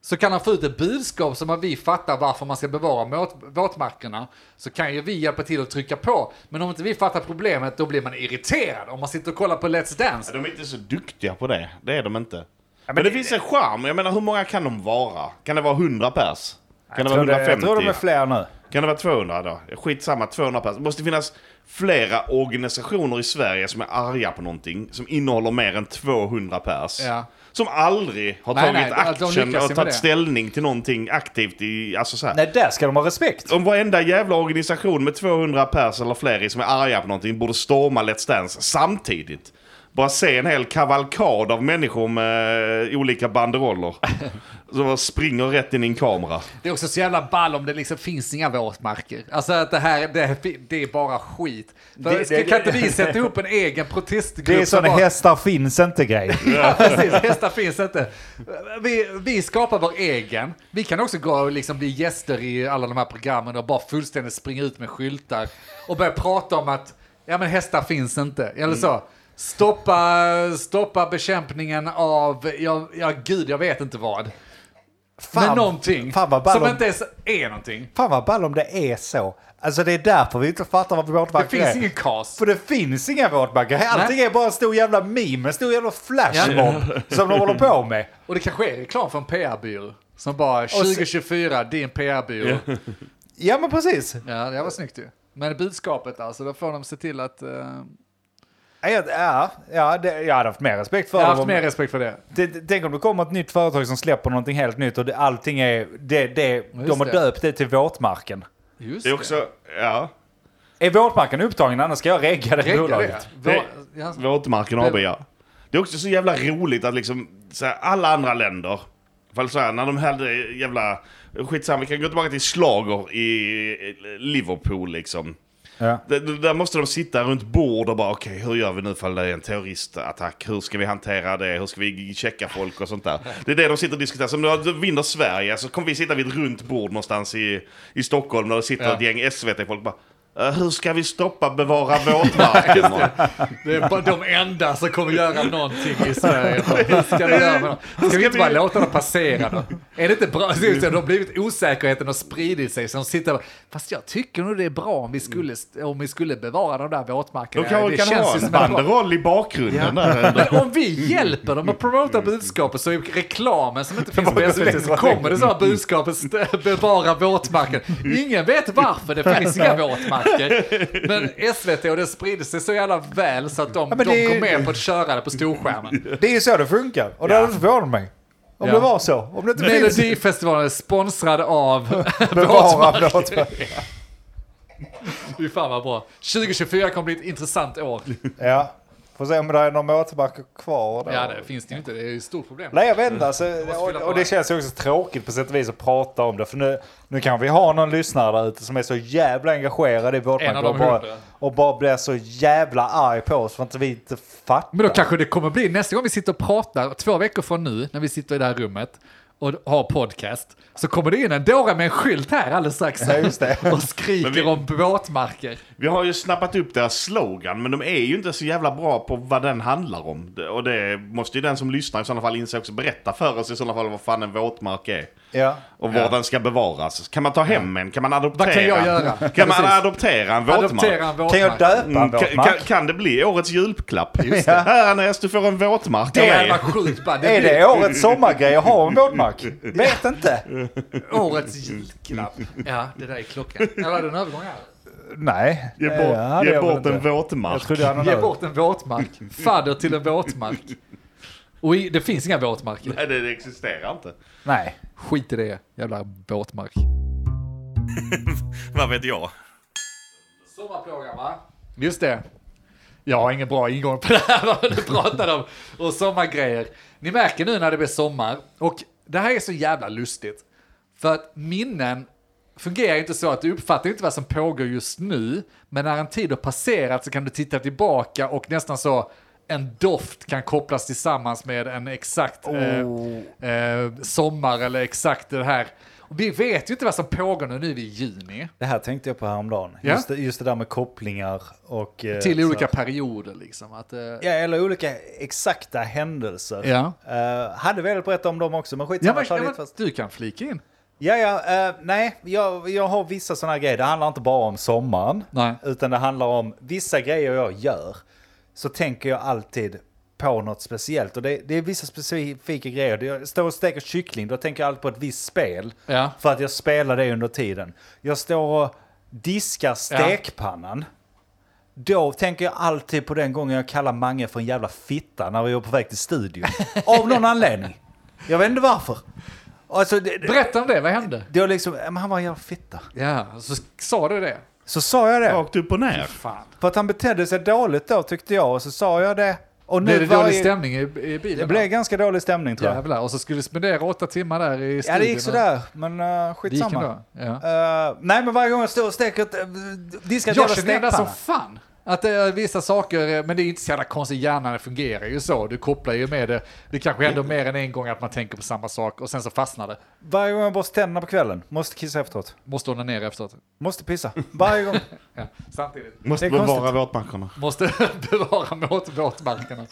Så kan han få ut ett budskap som att vi fattar varför man ska bevara våt, våtmarkerna, så kan ju vi hjälpa till att trycka på. Men om inte vi fattar problemet, då blir man irriterad. Om man sitter och kollar på Let's Dance. De är inte så duktiga på det. Det är de inte. men, men det, det- finns en charm. Jag menar, hur många kan de vara? Kan det vara 100 pers? Kan det Jag vara det, jag 150? tror de är fler nu. Kan det vara 200 då? Skitsamma, 200 pers. Det måste finnas flera organisationer i Sverige som är arga på någonting som innehåller mer än 200 pers. Ja. Som aldrig har Nej, tagit nej, de action och tagit ställning till någonting aktivt i, alltså så här. Nej, där ska de ha respekt. Om varenda jävla organisation med 200 pers eller fler i som är arga på någonting borde storma Let's Dance samtidigt. Bara se en hel kavalkad av människor med eh, olika banderoller. (laughs) Som springer rätt in i en kamera. Det är också så jävla ball om det liksom finns inga våtmarker. Alltså att det här, det, det är bara skit. För, Det- ska, det- kan inte vi sätta ihop en egen protestgrupp? Det är sån bara- hästar finns inte grej. (laughs) Ja, precis. Hästar finns inte. Vi, vi skapar vår egen. Vi kan också gå och liksom bli gäster i alla de här programmen och bara fullständigt springa ut med skyltar och börja prata om att ja, men hästar finns inte. Eller så. Stoppa, stoppa bekämpningen av, ja, ja gud, jag vet inte vad. men någonting fan vad ball som om- inte ens är någonting. Fan vad ball om det är så. Alltså det är därför vi inte fattar vad Det våtmarker finns är. ingen cast. För det finns inga våtmarker. Allting är bara en stor jävla meme, en stor jävla flashmob som de håller på med. (laughs) Och det kanske är reklam för en PR-byrå. Som bara 2024, din PR-byrå. Ja men precis. Ja, det var snyggt ju. Men budskapet alltså, då får de se till att... Uh, Ja, ja, det, jag hade haft mer respekt för jag har dem haft om- mer respekt för det. Det- det- Tänk om det kommer ett nytt företag som släpper någonting helt nytt och det, allting är... Det, det, de har det. döpt det till våtmarken. Just Det är också, ja, Är våtmarken upptagen annars ska jag regga det Regga bolaget. det. Det- Vå- ja, Våtmarken AB ja. Det är också så jävla roligt att liksom, så här, alla andra länder, fall så här, när de hade jävla, skitsamma, vi kan gå tillbaka till slager i Liverpool liksom. Ja. Där, måste de sitta runt bord och bara okej, hur gör vi nu ifall det är en terroristattack? Hur ska vi hantera det? Hur ska vi checka folk och sånt där? Det är det de sitter och diskuterar. Så om du vinner Sverige så kommer vi sitta vid ett runt bord någonstans i, i Stockholm där det sitter Ja. ett gäng SVT-folk bara "Eh, hur ska vi stoppa bevara våtmarkerna? (laughs) det är bara de enda som kommer göra någonting i Sverige. Hur ska vi göra med dem? Ska vi inte bara låta dem passera då? Är det inte bra? De har blivit osäkerheten och spridit sig. Så de sitter och, fast jag tycker nog det är bra om vi skulle, om vi skulle bevara de där våtmarkerna. De kanske det kan känns ha en banderoll i bakgrunden där. Men om vi hjälper dem att promota budskapet så är reklamen som inte finns på SVT så kommer det så här budskapet bevara våtmarken. Ingen vet varför det finns inga våtmarker. Men SVT och det sprider sig så jävla väl så att de, men de det går med på att köra det på storskärmen. (laughs) Det är ju så det funkar. Och det Ja. hade inte förvånat mig. Om Ja. det var så. Om det inte. Melodifestivalen är sponsrad av (laughs) Bevara våtmarker. (laughs) Fy fan vad bra. 2024 kommer bli ett intressant år. Ja. Får se om det är någon våtmarker kvar då. Ja, det finns det ju inte. Det är ju ett stort problem. Nej jag vet inte, alltså, och, och det känns ju också tråkigt på sätt och vis att prata om det. För nu, nu kan vi ha någon lyssnare där ute som är så jävla engagerad i våtmarker och bara, och bara blir så jävla arg på oss för att vi inte fattar. Men då kanske det kommer bli nästa gång vi sitter och pratar, två veckor från nu, när vi sitter i det här rummet och har podcast, så kommer det in en dåre med en skylt här alldeles strax Ja, just det. och skriker Men vi- om våtmarker. Vi har ju snappat upp deras slogan, men de är ju inte så jävla bra på vad den handlar om. Och det måste ju den som lyssnar i sådana fall inse också berätta för oss i sådana fall vad fan en våtmark är. Ja. Och var Ja. den ska bevaras. Kan man ta hem en? Kan man adoptera? Vad kan jag göra? Kan man adoptera en våtmark? Adoptera en våtmark. Kan jag döpa en Mm, kan, våtmark? kan, kan det bli årets julklapp? Just det. Här Andreas, du får en våtmark Det bara. Det Är det årets sommargrej att ha en våtmark? Vet inte. årets julklapp. Ja, det där är klockan. Eller är det en övergång här? Nej. Ge bort, hade ge jag väl bort en våtmark. Ge bort en våtmark. Fadder till en våtmark. Och i, det finns inga våtmarker. Nej, det, det existerar inte. Nej. Skit i det, jävla våtmark. (laughs) Vad vet jag? Sommarplågan va? Just det. Jag har ingen bra ingång på det här (laughs) vad du pratade om. Och sommargrejer. Ni märker nu när det blir sommar. Och det här är så jävla lustigt. För att minnen fungerar inte så att du uppfattar inte vad som pågår just nu. Men när en tid har passerat så kan du titta tillbaka och nästan så en doft kan kopplas tillsammans med en exakt eh, eh, sommar eller exakt det här. Vi vet ju inte vad som pågår nu, nu är vi i juni. Det här tänkte jag på häromdagen. Ja. Just, det, just det där med kopplingar och... eh, Till så- olika perioder liksom. Att, eh, Ja, eller olika exakta händelser. Ja. Eh, hade velat berätta om dem också, men skitsamma. ja, men, ja, men, du kan flika in. Ja, ja, eh, nej, jag, jag har vissa sådana grejer. Det handlar inte bara om sommaren, Nej. utan det handlar om vissa grejer jag gör. Så tänker jag alltid på något speciellt. Och det, det är vissa specifika grejer. Jag står och steker kyckling, då tänker jag alltid på ett visst spel. Ja. För att jag spelar det under tiden. Jag står och diskar stekpannan. Då tänker jag alltid på den gången jag kallar Mange för en jävla fitta när vi var på väg till studion. (laughs) Av någon anledning. Jag vet inte varför. Alltså, det, det, Berätta om det, vad hände? det var liksom, men han var en jävla fitta. Ja, så sa du det. Så sa jag det. Rakt upp och ner. Fan. För att han betedde sig dåligt då tyckte jag och så sa jag det. Och nu Blev det dålig stämning i, i bilen? Det då? blev ganska dålig stämning tror jag. Jävlar, och så skulle du spendera åtta timmar där i studion. Ja det gick sådär, men uh, Det gick skitsamma. ändå. Ja. Uh, nej men varje gång jag står och steker uh, diskar ett Jag jävla känner igen det som fan. Att det är vissa saker, eh, men det är inte så jävla konstigt, hjärnan fungerar ju så. Du kopplar ju med det. Det kanske händer mer än en gång att man tänker på samma sak och sen så fastnar det. Varje gång jag borstar tänderna på kvällen, måste kissa efteråt. Måste ordna ner efteråt. Måste pissa. Varje gång. (laughs) Ja, samtidigt. Måste Det bevara våtmarkerna. Måste (laughs) bevara våtmarkerna.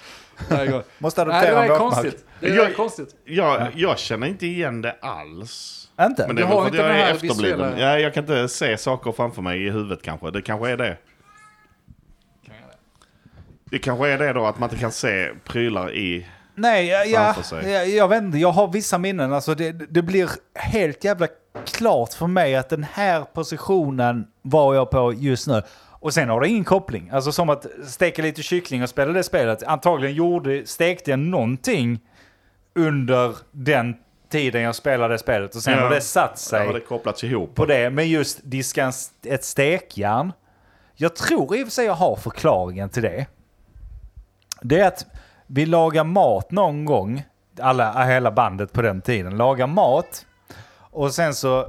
Varje gång. Måste Nej, adoptera det en där är konstigt. Det är Jag- konstigt. Jag, jag känner inte igen det alls. Inte? Men det är Du väl har för att inte jag den är efterbliven. visuella- Ja, jag kan inte se saker framför mig i huvudet kanske. Det kanske är det. Jag det? Kanske är det då att man inte kan se prylar i... Nej, ja, ja, sig. jag, jag vet inte. Jag har vissa minnen. Alltså det, det blir helt jävla klart för mig att den här positionen var jag på just nu. Och sen har det ingen koppling. Alltså som att steka lite kyckling och spela det spelet. Antagligen gjorde, stekte jag någonting under den tiden jag spelade spelet. Och sen Ja. har det satt sig har det kopplats ihop. på det. Men just diska ett stekjärn. Jag tror i och för sig jag har förklaringen till det. Det är att vi lagar mat någon gång, alla, hela bandet på den tiden, lagar mat. Och sen så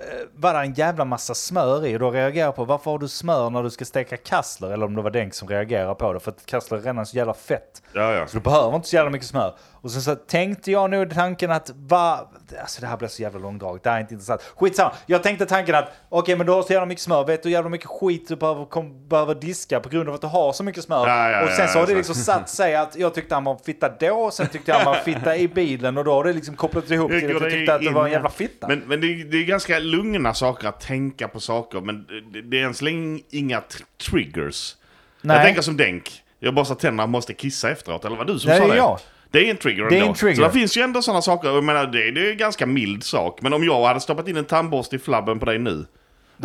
eh, var det en jävla massa smör i. Och då reagerar jag på varför har du smör när du ska steka kassler? Eller om det var Denk som reagerar på det. För att kassler är redan så jävla fett. Ja, ja. Så du behöver inte så jävla mycket smör. Och sen så tänkte jag nog tanken att va, alltså det här blir så jävla långdraget, det här är inte intressant. Skitsamma, jag tänkte tanken att okej men du har så jävla mycket smör, vet du hur jävla mycket skit du behöver, kom, behöver diska på grund av att du har så mycket smör. Ja, ja, och sen så har det liksom satt sig att jag tyckte han var en fitta då, och sen tyckte han var en fitta i bilen och då har det liksom kopplat ihop till att jag tyckte att det var en jävla fitta. Men, men det, det är ganska lugna saker att tänka på saker, men det, det är än så länge inga tr- triggers. Nej. Jag tänker som Denk. Jag borstar tänderna måste kissa efteråt, eller vad du som Nej, sa det det? jag. Det är en trigger Det är ändå. en trigger. Så det finns ju ändå sådana saker, jag menar det, det är en ganska mild sak. Men om jag hade stoppat in en tandborste i flabben på dig nu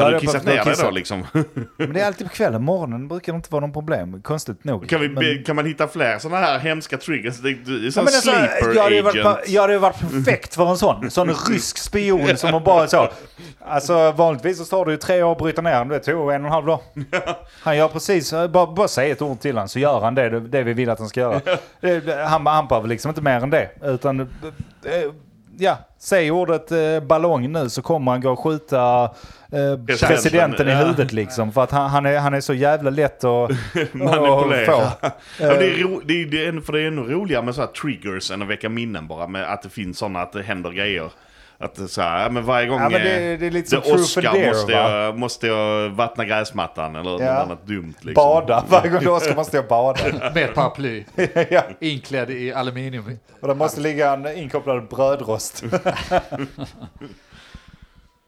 Har du kissat ner dig då liksom? Men (laughs) det är alltid på kvällen. Morgonen brukar det inte vara någon problem. Konstigt nog. Kan, vi, Men- kan man hitta fler sådana här hemska triggers? Det- är Ja, sån men alltså, sleeper jag, hade varit, agent. per- jag hade ju varit perfekt för en sån. Sån (laughs) rysk spion som har bara så. Alltså vanligtvis så tar det ju tre år att bryta ner honom. Det tog en och en halv dag. (laughs) Han gör precis, bara, bara säg ett ord till honom så gör han det, det vi vill att han ska göra. Han, han behöver liksom inte mer än det. Utan, eh, ja, säg ordet eh, ballong nu så kommer han gå och skjuta eh, presidenten i ja. huvudet liksom. För att han, han, är, han är så jävla lätt att (laughs) Manipulera. Ja, det, är ro, det, är, det, är, för det är ännu roligare med så här triggers än att väcka minnen bara. Med att det finns sådana, att det händer grejer. Att det är så här, ja, men varje gång Ja, men det- eh, det är lite det Oscar dare, måste, jag, måste jag vattna gräsmattan eller Ja. något annat dumt. Liksom. Bada. (laughs) Varje gång ska man stå och bada. Med paraply, (laughs) ja. inklädd i aluminium. Och det måste ligga en inkopplad brödrost. (laughs)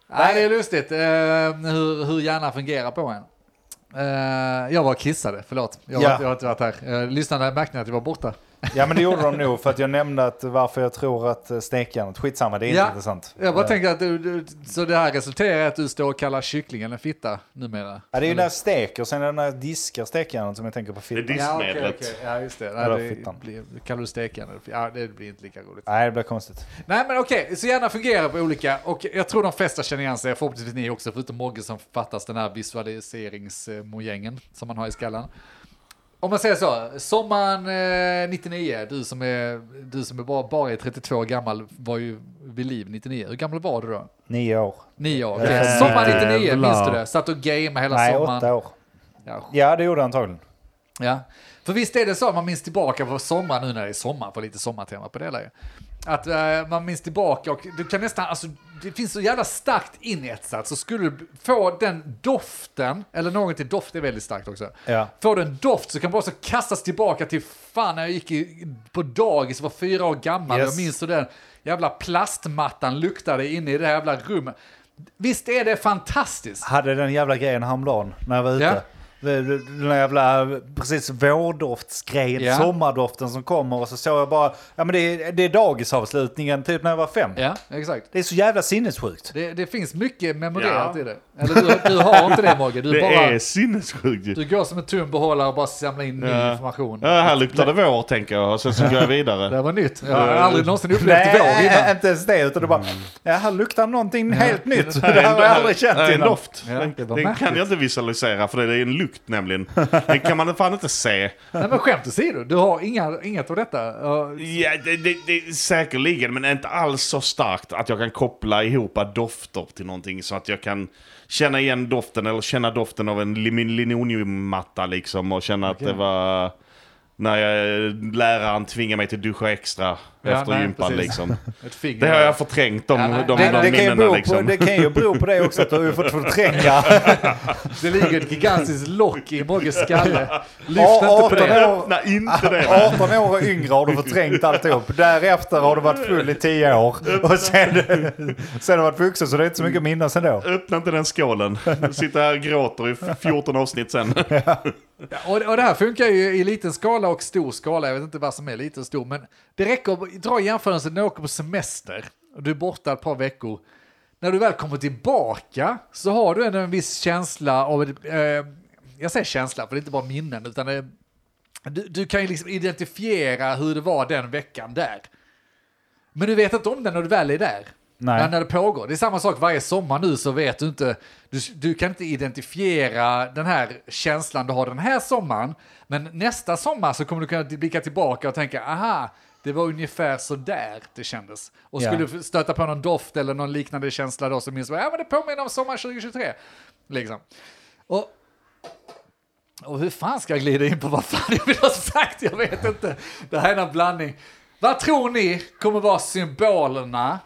Nej, det är lustigt eh, hur, hur hjärnan fungerar på en. Eh, jag var och kissade, förlåt. Jag, Ja. jag har inte varit här. Uh, lyssnarna märkte att jag var borta. Ja men det gjorde de nog för att jag nämnde att varför jag tror att eh, stekjärnet, skitsamma det är inte Ja. intressant. Jag bara Eh, tänkte att du, du, så det här resulterar i att du står och kallar kycklingen en fitta numera. Ja, det är ju när jag steker och sen är det när jag diskar stekjärnet som jag tänker på Det är fittan. dis- Ja, Diskmedlet. okej. Ja, just det. Nej, det fittan. blir, kallar du steken? Ja, det blir inte lika roligt. Nej det blir konstigt. Nej, men okej, så hjärnan fungerar på olika, och jag tror de flesta känner igen sig, förhoppningsvis ni också, förutom Mogge som fattas den här visualiseringsmojängen som man har i skallen. Om man säger så, sommaren eh, 99, du som är, du som är bara, bara är 32 år gammal var ju vid liv 99. Hur gammal var du då? Nio år. Nio år. okej. Äh, Sommaren 99, jävlar. minns du det? Satt och gamea hela Nej sommaren. åtta år. Ja, Ja det gjorde jag antagligen. Ja, för visst är det så, man minns tillbaka på sommar nu när det är sommar, på lite sommartema på det ju. Att eh, man minns tillbaka och du kan nästan, alltså det finns så jävla starkt inetsat så skulle du få den doften, eller någon till doft är väldigt starkt också. Ja. Får du en doft så kan bara så kastas tillbaka till fan när jag gick i, på dagis och var fyra år gammal. Yes. Jag minns hur den jävla plastmattan luktade inne i det här jävla rummet. Visst är det fantastiskt? Hade den jävla grejen häromdagen när jag var ute. Ja. Det- det- Den där jävla, precis vårdoftsgrejen, Ja. sommardoften som kommer och så såg jag bara, ja men det är, det är dagisavslutningen typ när jag var fem. Ja, exakt. Det är så jävla sinnessjukt. Det, det finns mycket memorerat Ja. i det. Eller du, du har inte det Mogge, du Det bara... är sinnessjukt ju. Du går som en tum behållare och bara samlar in ny Ja. information. Ja, här luktar det vår tänker jag och sen så går jag Det vidare. här var nytt. Jag har aldrig någonsin upplevt vår Nej, innan. inte ens det. Utan det bara, ja här luktar någonting helt nytt. Det Nej, har jag aldrig känt nej, en innan. doft. Ja, den det den märkligt. kan jag inte visualisera för det är en lukt nämligen. Den kan man fan inte se. Nej men skämt åsido, du har inga, inget av detta. Ja, det, det, det säkerligen, men inte alls så starkt att jag kan koppla ihop dofter till någonting så att jag kan känna igen doften eller känna doften av en lin- linoleummatta liksom och känna att det var när jag, läraren tvingade mig till duscha extra Ja, efter nej, gympan precis. liksom. Det har jag förträngt, de, Ja, nej. de, Det, de det, kan ju minnena på, liksom. det kan ju bero på det också att du har fått förtränga (laughs) Det ligger ett gigantiskt lock i Mogges skalle. Lyft Ja, inte på 18 det. år. Öppna inte det! 18 år yngre har du förträngt alltihop. Därefter har du varit full i 10 år. Och sen, sen har du varit vuxen så det är inte så mycket att minnas ändå. Öppna inte den skålen. Sitter här och gråter i 14 avsnitt sen. (laughs) Ja, och, och det här funkar ju i liten skala och stor skala. Jag vet inte vad som är liten och stor. Men det räcker dra jämförelsen när du åker på semester. Och du är borta ett par veckor. När du väl kommer tillbaka så har du ändå en viss känsla av... Eh, jag säger känsla, för det är inte bara minnen. Utan det, du, du kan ju liksom identifiera hur det var den veckan där. Men du vet inte om det när du väl är där. Nej. När det pågår. Det är samma sak varje sommar nu så vet du inte, du, du kan inte identifiera den här känslan du har den här sommaren. Men nästa sommar så kommer du kunna blicka tillbaka och tänka, aha, det var ungefär så där det kändes. Och skulle du stöta på någon doft eller någon liknande känsla då så minns du, ja men det påminner om sommar 2023. Liksom. Och, och hur fan ska jag glida in på vad fan jag vill ha sagt? Jag vet inte. Det här är en blandning. Vad tror ni kommer vara symbolerna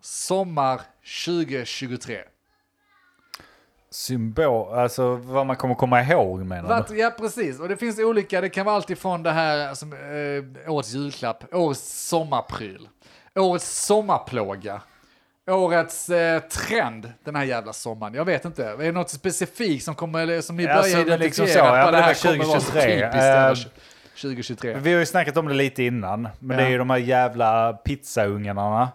sommar 2023? Symbol, alltså vad man kommer komma ihåg menar du? ja, precis. Och det finns olika. Det kan vara allt ifrån det här som eh, årets julklapp, årets sommarpryl, årets sommarplåga, årets eh, trend den här jävla sommaren. Jag vet inte. Är det något specifikt som kommer, eller som ni börjar Alltså, men identifiera? liksom så, ja, det det här var kommer vara 2023. typiskt jävla Eh, 2023. Vi har ju snackat om det lite innan. Men Ja. det är ju de här jävla pizzaungarna.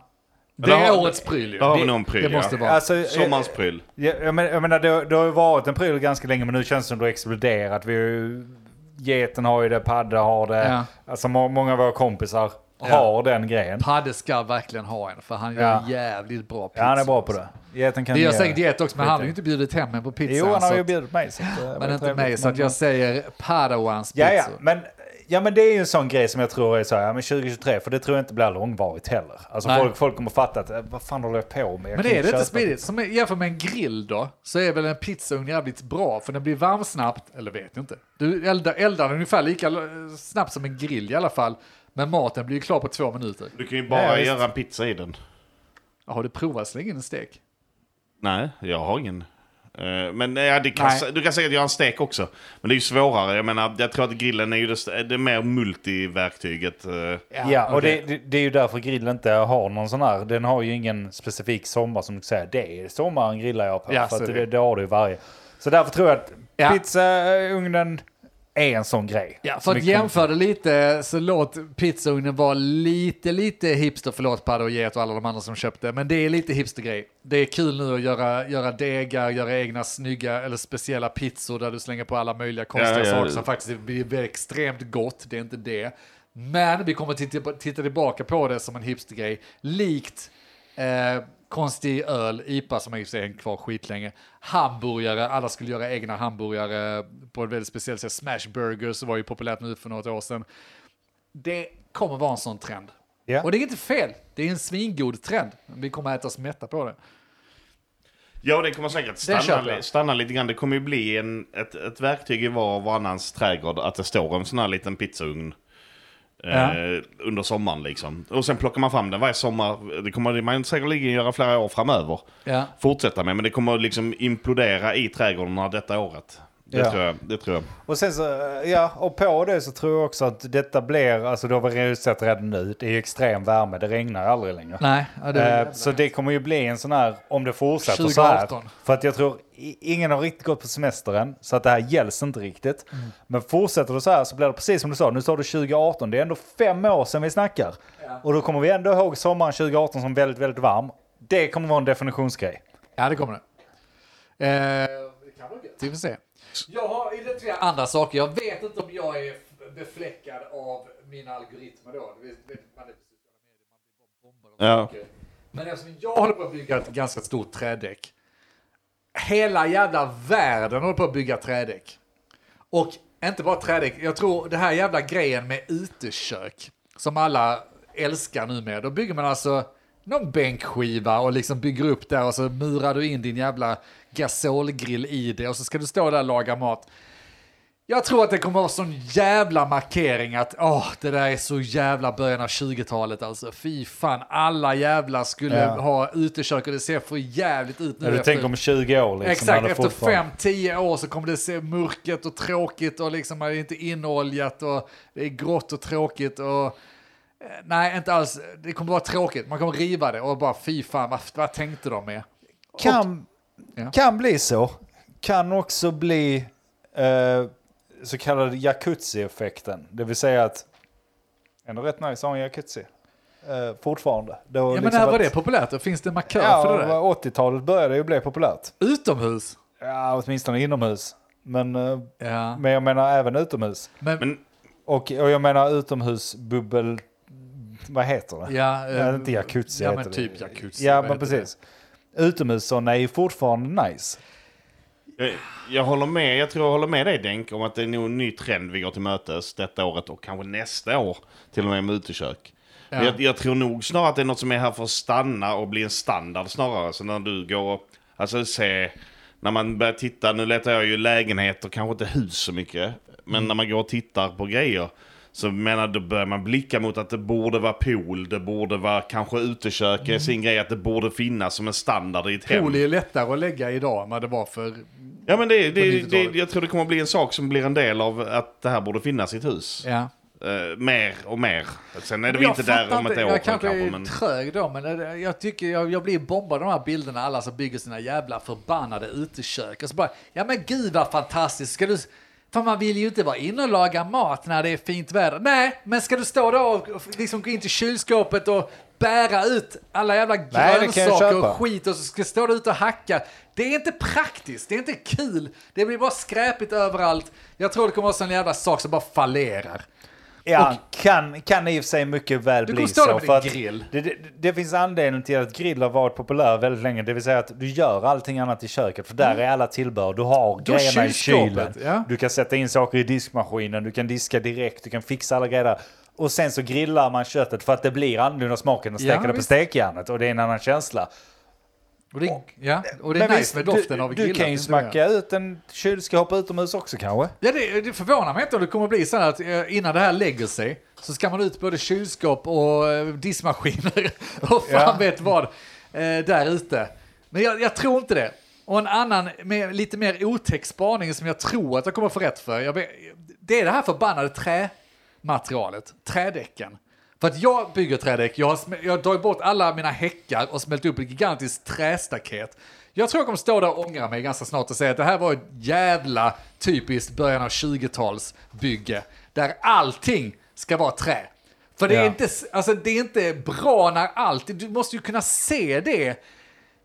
Det är årets pryl ju. Där har vi en pryl, Det måste vara. Alltså, eh, Sommarens pryl. Ja, jag, men, jag menar, det, det har ju varit en pryl ganska länge, men nu känns det som det har exploderat. Vi har ju, geten har ju det, Padde har det. Ja. Alltså må, många av våra kompisar Ja. har den grejen. Padde ska verkligen ha en, för han gör Ja. jävligt bra pizza. Ja, han är bra på det. Geten kan Det gör ge- säkert Get också, men han har ju inte bjudit hem en på pizza. Jo, han har ju att- bjudit mig. Så att, det var men inte trevligt. mig, så att Men- jag säger Padawans Ja, pizza. ja, men, ja, men det är ju en sån grej som jag tror är så här, ja, men 2023, för det tror jag inte blir långvarigt heller. Alltså Nej. folk, folk kommer fatta att, eh, vad fan håller jag på med? Jag Men kan är det inte smidigt? Som är- jämfört med en grill då, så är väl en pizzaugn jävligt bra, för den blir varm snabbt, eller vet jag inte. Du eldar, eldar den ungefär lika snabbt som en grill i alla fall, men maten blir ju klar på två minuter. Du kan ju bara Ja, göra en pizza i den. Har du provat slänga in en stek? Nej, jag har ingen. Eh, Men ja, det kan, du kan säga att jag har en stek också. Men det är ju svårare. Jag menar, jag tror att grillen är ju det, det är mer multiverktyget. eh. Ja, och okej. det, det, det är ju därför grillen inte har någon sån här, den har ju ingen specifik sommar som du säger, det är sommaren grillar jag på. Ja, för det, det. det har du ju varje. Så därför tror jag att Ja. pizzaugnen är en sån grej. Ja, för att jämföra det lite så låt pizzaugnen vara lite, lite hipster, förlåt Padde och Get och alla de andra som köpte, men det är lite hipstergrej. Det är kul nu att göra, göra degar, göra egna snygga eller speciella pizzor där du slänger på alla möjliga konstiga Ja, ja, saker som faktiskt blir blir extremt gott, det är inte det. Men vi kommer titta, titta tillbaka på det som en hipstergrej, likt eh, konstig öl, IPA som i och för sig är kvar skitlänge, hamburgare, alla skulle göra egna hamburgare på ett väldigt speciellt sätt. Smash burgers var ju populärt nu för något år sedan. Det kommer vara en sån trend. Ja. Och det är inte fel, det är en svingod trend. Vi kommer äta oss mätta på det. Ja, det kommer säkert stanna, stanna lite grann. Det kommer ju bli en, ett, ett verktyg i var och varannans trädgård att det står en sån här liten pizzaugn. Ja. Eh, under sommaren liksom. Och sen plockar man fram den varje sommar. Det kommer man säkerligen göra flera år framöver. Ja. Fortsätta med, men det kommer liksom implodera i trädgårdarna detta året. Det, Ja. tror, jag, det tror jag. Och sen så, ja, och på det så tror jag också att detta blir, alltså då har vi sett redan nu, det är ju extrem värme, det regnar aldrig längre. Nej, ja, det Eh, så det kommer ju bli en sån här, om det fortsätter 2018. så här. För att jag tror, ingen har riktigt gått på semester än, så att det här gälls inte riktigt. Mm. Men fortsätter det så här så blir det precis som du sa, nu sa du 2018, det är ändå fem år sedan vi snackar. Och då kommer vi ändå ihåg sommaren 2018 som väldigt, väldigt varm. Det kommer vara en definitionsgrej. Ja, det kommer det. Eh, det kan vara gött, vi får se. Jag har identifierat andra saker. Jag vet inte om jag är befläckad av mina algoritmer då. Ja. Men eftersom jag håller på att bygga ett ganska stort trädäck. Hela jävla världen håller på att bygga trädäck. Och inte bara trädäck, jag tror det här jävla grejen med utekök som alla älskar numera. Då bygger man alltså någon bänkskiva och liksom bygger upp där och så murar du in din jävla gasolgrill i det och så ska du stå där och laga mat. Jag tror att det kommer att vara sån jävla markering att åh, det där är så jävla början av 20-talet alltså. Fy fan, alla jävla skulle Ja. ha utekök och det ser för jävligt ut nu. När du efter- tänker om 20 år liksom. Exakt, efter fortfarande- 5-10 år så kommer det se mörket och tråkigt och liksom är det inte inoljat och det är grått och tråkigt och eh, nej, inte alls. Det kommer vara tråkigt. Man kommer riva det och bara fy fan, vad, vad tänkte de med? Kan, Ja. kan bli så. Kan också bli eh, så kallad jacuzzi-effekten. Det vill säga att ändå rätt nice att ha en jacuzzi. Eh, fortfarande. Det har Ja, men liksom när var det populärt? Då finns det en markör Ja, för det där. 80-talet började ju bli populärt. Utomhus? Ja, åtminstone inomhus. Men, eh, Ja. men jag menar även utomhus. Men, Men Och, och jag menar utomhusbubbel... Vad heter det? ja, Ja, eh, inte jacuzzi Ja, heter men det. typ jacuzzi. Ja, vad men heter det? Utomhussådana är ju fortfarande nice. jag, jag håller med, jag tror jag håller med dig Denk om att det är nog en ny trend vi går till mötes detta året och kanske nästa år till och med med utekök. Men Ja. Jag, jag tror nog snarare att det är något som är här för att stanna och bli en standard snarare. Så när du går, alltså se, när man börjar titta, nu letar jag ju lägenheter, kanske inte hus så mycket. Men Mm. när man går och tittar på grejer. Så menar då börjar man blicka mot att det borde vara pool, det borde vara kanske utekök, är sin grej att det borde finnas som en standard i ett hem. Mm. Pool är lättare att lägga idag än vad det var för... Ja men det, det, 90-talet. det, jag tror det kommer bli en sak som blir en del av att det här borde finnas i ett hus. Ja. Eh, mer och mer. Sen är det väl inte där om ett år Jag kanske är men... trög då, men det- jag tycker jag, jag blir bombad av de här bilderna, alla som bygger sina jävla förbannade utekök. Och så bara, ja men gud vad fantastiskt, ska du... För man vill ju inte vara inne och laga mat när det är fint väder. Nej, men ska du stå där och liksom gå in till kylskåpet och bära ut alla jävla Nej, grönsaker och skit och så ska stå där ute och hacka. Det är inte praktiskt, det är inte kul. Det blir bara skräpigt överallt. Jag tror det kommer vara sån jävla sak som bara fallerar. Ja, kan, kan i och för sig mycket väl bli så. För att grill. det, det, det finns anledning till att grill har varit populär väldigt länge. Det vill säga att du gör allting annat i köket. För där är alla tillbehör. Du har Mm. Du grejerna i kylen. ja. Du kan sätta in saker i diskmaskinen. Du kan diska direkt. Du kan fixa alla grejer där. Och sen så grillar man köttet för att det blir annorlunda smaken och Ja, steka det på stekjärnet. Och det är en annan känsla. Och det, ja, och det är nice visst, med doften du, av du grillat. kan ju smacka ut en kylskåp utomhus också kanske. Ja, det, det förvånar mig inte om det kommer bli så här att eh, innan det här lägger sig så ska man ut både kylskåp och eh, diskmaskiner (laughs) och fan Ja. vet vad eh, där ute. Men jag, jag tror inte det. Och en annan, med lite mer otäck spaning som jag tror att jag kommer få rätt för, jag, det är det här förbannade trämaterialet, trädäcken. För att jag bygger trädäck, jag jag drar bort alla mina häckar och smält upp ett gigantiskt trästaket. Jag tror jag kommer stå där och ångra mig ganska snart och säga att det här var ett jävla typiskt början av 20-talsbygge. Där allting ska vara trä. För det är, Ja. inte, alltså, det är inte bra när allt, du måste ju kunna se det.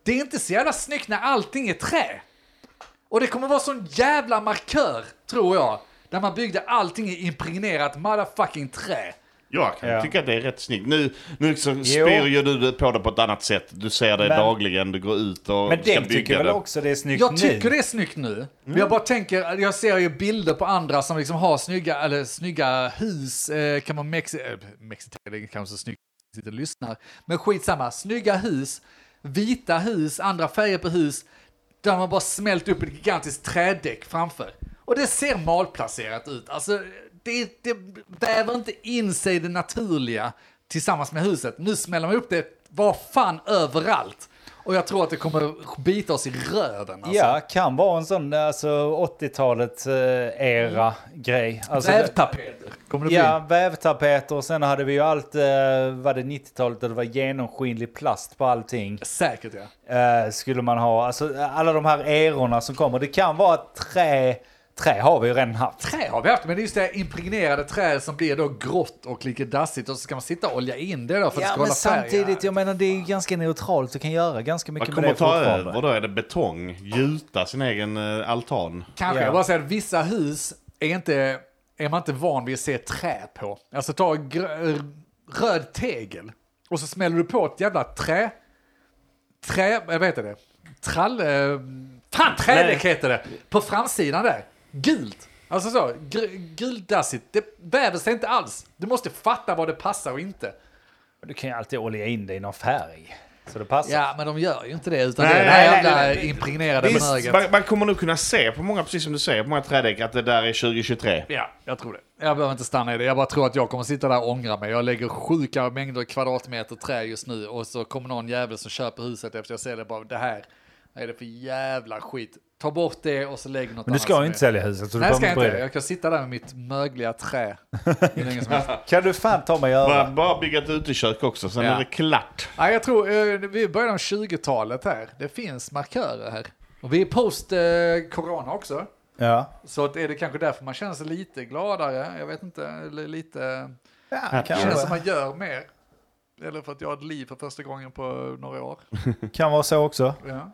Det är inte så jävla snyggt när allting är trä. Och det kommer vara sån jävla markör, tror jag. Där man byggde allting i impregnerat motherfucking trä. Jag kan Ja. tycka att det är rätt snyggt. Nu, nu så spyr ju du på det på ett annat sätt. Du ser det Men- dagligen, du går ut och Men ska den tycker bygga väl det. också det är snyggt Jag nu? tycker det är snyggt nu. Men jag bara tänker, jag ser ju bilder på andra som liksom har snygga, eller snygga hus, eh, kan man mexi... Eh, mexitera, det är kanske så snyggt att sitta och lyssnar. Men skitsamma, snygga hus, vita hus, andra färger på hus, där man bara smält upp ett gigantiskt trädäck framför. Och det ser malplacerat ut. Alltså, det, det väver inte in sig det naturliga tillsammans med huset. Nu smäller man upp det var fan överallt. Och jag tror att det kommer bita oss i röven. Alltså. Ja, kan vara en sån alltså, 80-talet eh, era grej. Alltså, Vävtapeter kommer det Ja, vävtapeter och sen hade vi ju allt, eh, var det 90-talet där det var genomskinlig plast på allting. bli. Säkert ja. Eh, skulle man ha, alltså alla de här erorna som kommer. Det kan vara trä, trä har vi ju redan haft. Trä har vi haft, men det är just det här impregnerade träet som blir då grått och lite dassigt och så ska man sitta och olja in det då för att det ska men hålla färg. samtidigt, jag menar det är ju ganska neutralt. Du kan göra ganska Man mycket med kommer det ta fortfarande. över, då är det betong, gjuta sin egen eh, altan. Kanske, Ja. jag bara säger att vissa hus är, inte, är man inte van vid att se trä på. Alltså ta gr- röd tegel och så smäller du på ett jävla trä, trä, vad heter det? Trall, eh, fan trädäck heter det, på framsidan där. Gult. Alltså så, gr- guldassigt. Det väver sig inte alls. Du måste fatta vad det passar och inte. Du kan ju alltid olja in det i någon färg. Så det passar. Ja, men de gör ju inte det, utan Nej, det är det här nej, jävla nej, nej. impregnerade Visst, man, man kommer nog kunna se på många, precis som du säger, på många trädäck att det där är 2023. Ja, jag tror det. Jag behöver inte stanna i det. Jag bara tror att jag kommer sitta där och ångra mig. Jag lägger sjuka mängder kvadratmeter trä just nu och så kommer någon jävel som köper huset efter jag ser det bara, det här, är det för jävla skit? Ta bort det och så lägg något Men du annat ska inte sälja huset så du Nej, behöver ska jag inte. Jag kan sitta där med mitt mögliga trä. (laughs) Kan du fan ta mig Bara, över? bara bygga ett utekök också, sen Ja. är det klart. Nej, jag tror eh, vi början av 20-talet här. Det finns markörer här. Och vi är post eh, också. Ja. Så att är det kanske därför man känner sig lite gladare. Jag vet inte, eller lite... Ja, Det känns som man gör mer. Eller för att jag har ett liv för första gången på några år. Kan vara så också. Ja.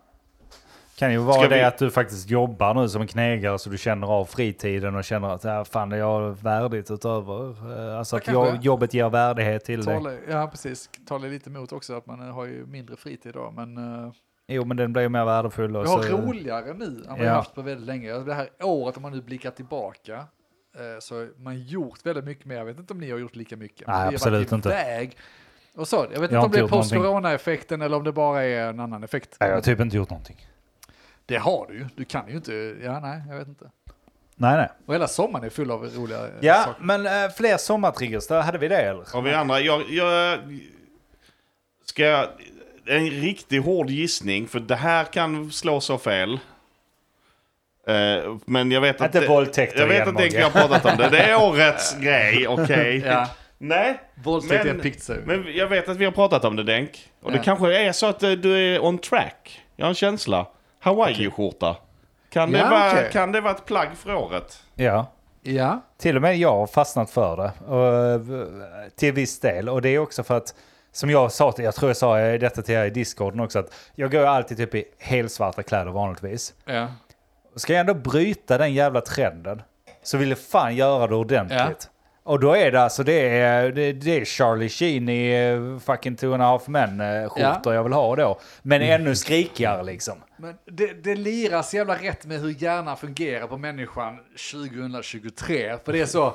Kan ju vara Ska det vi- att du faktiskt jobbar nu som en knegare så du känner av fritiden och känner att ja, fan det är värdigt utöver. Eh, Alltså att jobb, jobbet ger värdighet till dig. Talar, ja, precis. Talar lite emot också att man eh, har ju mindre fritid då. Men uh, Jo men den blir ju mer värdefull. Och vi har så, roligare nu än vad Ja. har haft på väldigt länge. Alltså, Det här året om man nu blickar tillbaka eh, så man gjort väldigt mycket mer. Jag vet inte om ni har gjort lika mycket. Nej, absolut inte. iväg Och så, jag vet Jag inte om det är post-corona-effekten eller om det bara är en annan effekt. Nej, jag har typ inte gjort någonting. Det har du ju. Du kan ju inte. Ja, nej, jag vet inte. Nej nej. Och hela sommaren är full av roliga Ja saker. men äh, fler sommartriggers, där hade vi det eller? Och vi andra, jag, jag ska jag, en riktigt hård gissning, för det här kan slå så fel. Eh, men jag vet att... Inte våldtäkter Jag vet att Henke Mogge. har pratat om det. Det är årets (laughs) grej, okej. Ja. Nej, Våldtäkt är Men- en pizza. men jag vet att vi har pratat om det Denk. Och Ja. det kanske är så att eh, du är on track. Jag har en känsla. Hawaii-skjorta. Kan det, Ja, vara, okej. kan det vara ett plagg för året? Ja. Ja. Till och med jag har fastnat för det. Och, eh, till viss del. Och det är också för att, som jag sa, till, jag tror jag sa detta till er i discorden också, att jag går alltid typ i helsvarta kläder vanligtvis. Ja. Ska jag ändå bryta den jävla trenden så vill jag fan göra det ordentligt. Och då är det alltså, det är, det, det är Charlie Sheen i eh, fucking Two and a Half Men eh, skjortor Ja. jag vill ha då. Men ännu skrikigare liksom. Men det, det lirar så jävla rätt med hur hjärnan fungerar på människan 2023. För det är så,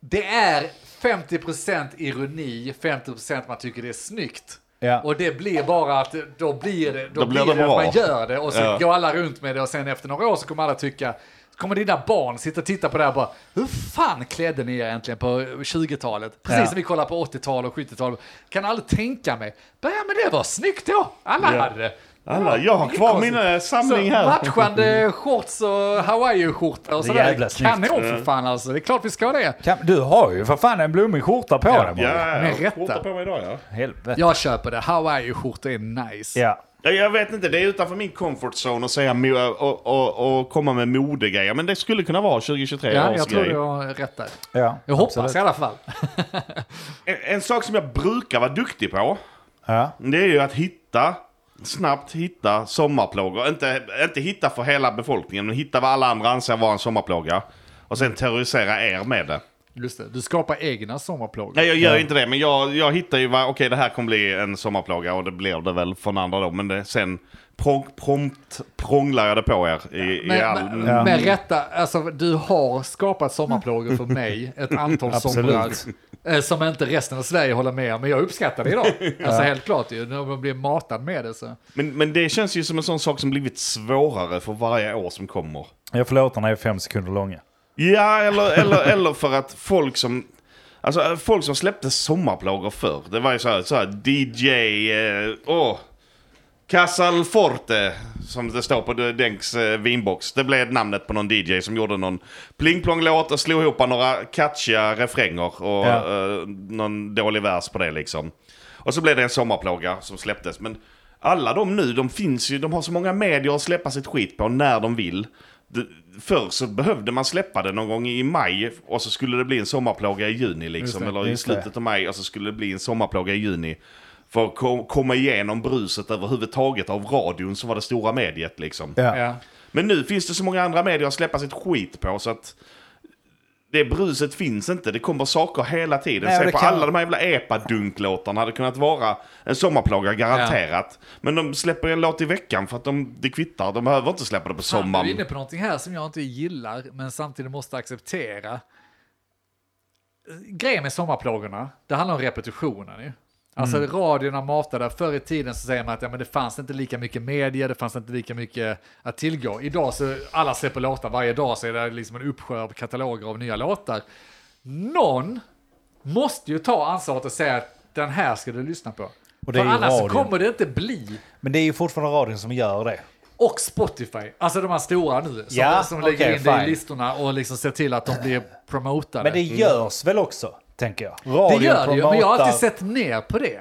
det är 50% ironi, 50% man tycker det är snyggt. Ja. Och det blir bara att då blir det, då Då blir det, det att bra. man gör det och så Ja. går alla runt med det och sen efter några år så kommer alla tycka kommer dina barn sitta och titta på det här och bara Hur fan klädde ni er egentligen på 20-talet? Precis Ja. som vi kollar på 80-tal och 70-tal. Kan aldrig tänka mig. Ja men det var snyggt då. Alla Ja. hade det. Alla, jag har kvar min samling Så här. matchande (laughs) shorts och hawaiiskjorta och Det är jävla sådär. snyggt. Kanon för fan alltså. Det är klart vi ska ha det. Kan, du har ju för fan en blommig skjorta på dig. Ja, jag har rätta. skjorta på mig idag ja. Helvete. Jag köper det. Hawaiiskjorta är nice. Ja. Ja, Jag vet inte, det är utanför min comfort zone att säga och, och, och komma med modegrejer. Men det skulle kunna vara 2023 Ja, års jag tror du har rätt där. ja Jag hoppas absolut. i alla fall. En, en sak som jag brukar vara duktig på, Ja. det är ju att hitta, snabbt hitta sommarplågor. Inte, inte hitta för hela befolkningen, men hitta vad alla andra anser vara en sommarplåga. Och sen terrorisera er med det. Just det, du skapar egna sommarplågor. Nej, jag gör Ja. inte det, men jag, jag hittar ju okej det här kommer bli en sommarplåga och det blir det väl från andra då. Men det, sen prång, prompt prånglar jag det på er i, i Men, all... men, Ja. med rätta, alltså du har skapat sommarplågor för mig ett antal somrar. eh, Som inte resten av Sverige håller med om, men jag uppskattar det idag. (laughs) Alltså helt klart ju, när man blir matad med det så. Men, men det känns ju som en sån sak som blivit svårare för varje år som kommer. Ja, för låtarna är fem sekunder långa. Ja, eller, eller, eller för att folk som... Alltså folk som släppte sommarplågor förr. Det var ju så här, så här DJ... Eh, åh, Casal Forte, som det står på Denks eh, vinbox. Det blev namnet på någon DJ som gjorde någon pling-plong-låt och slog ihop några catchiga refränger och Ja. eh, någon dålig vers på det liksom. Och så blev det en sommarplåga som släpptes. Men alla de nu, de finns ju, de har så många medier att släppa sitt skit på när de vill. Förr så behövde man släppa det någon gång i maj och så skulle det bli en sommarplåga i juni liksom. det, eller i slutet av maj och så skulle det bli en sommarplåga i juni. För att ko- komma igenom bruset överhuvudtaget av radion som var det stora mediet liksom. Ja. Ja. Men nu finns det så många andra medier att släppa sitt skit på så att det bruset finns inte. Det kommer saker hela tiden. Nej, Se på kan- alla de här jävla epadunklåtarna hade kunnat vara en sommarplåga garanterat. Men de släpper en låt i veckan för att de, det kvittar. De behöver inte släppa det på Fan, du är sommaren. inne på någonting här som jag inte gillar, men samtidigt måste acceptera. Grejen med sommarplågorna, det handlar om repetitionen ju. Alltså Mm. radion matade, förr i tiden så säger man att ja, men det fanns inte lika mycket media, det fanns inte lika mycket att tillgå. Idag så alla släpper låtar, varje dag så är det liksom en uppsjö av kataloger av nya låtar. Någon måste ju ta ansvaret och säga att den här ska du lyssna på. Och För annars radion. kommer det inte bli. Men det är ju fortfarande radion som gör det. Och Spotify, alltså de här stora nu, som, Ja, som lägger okej, in det i listorna och liksom ser till att de blir promotade. Men det görs väl också, tänker jag. det Radion gör det ju, men jag har alltid sett ner på det.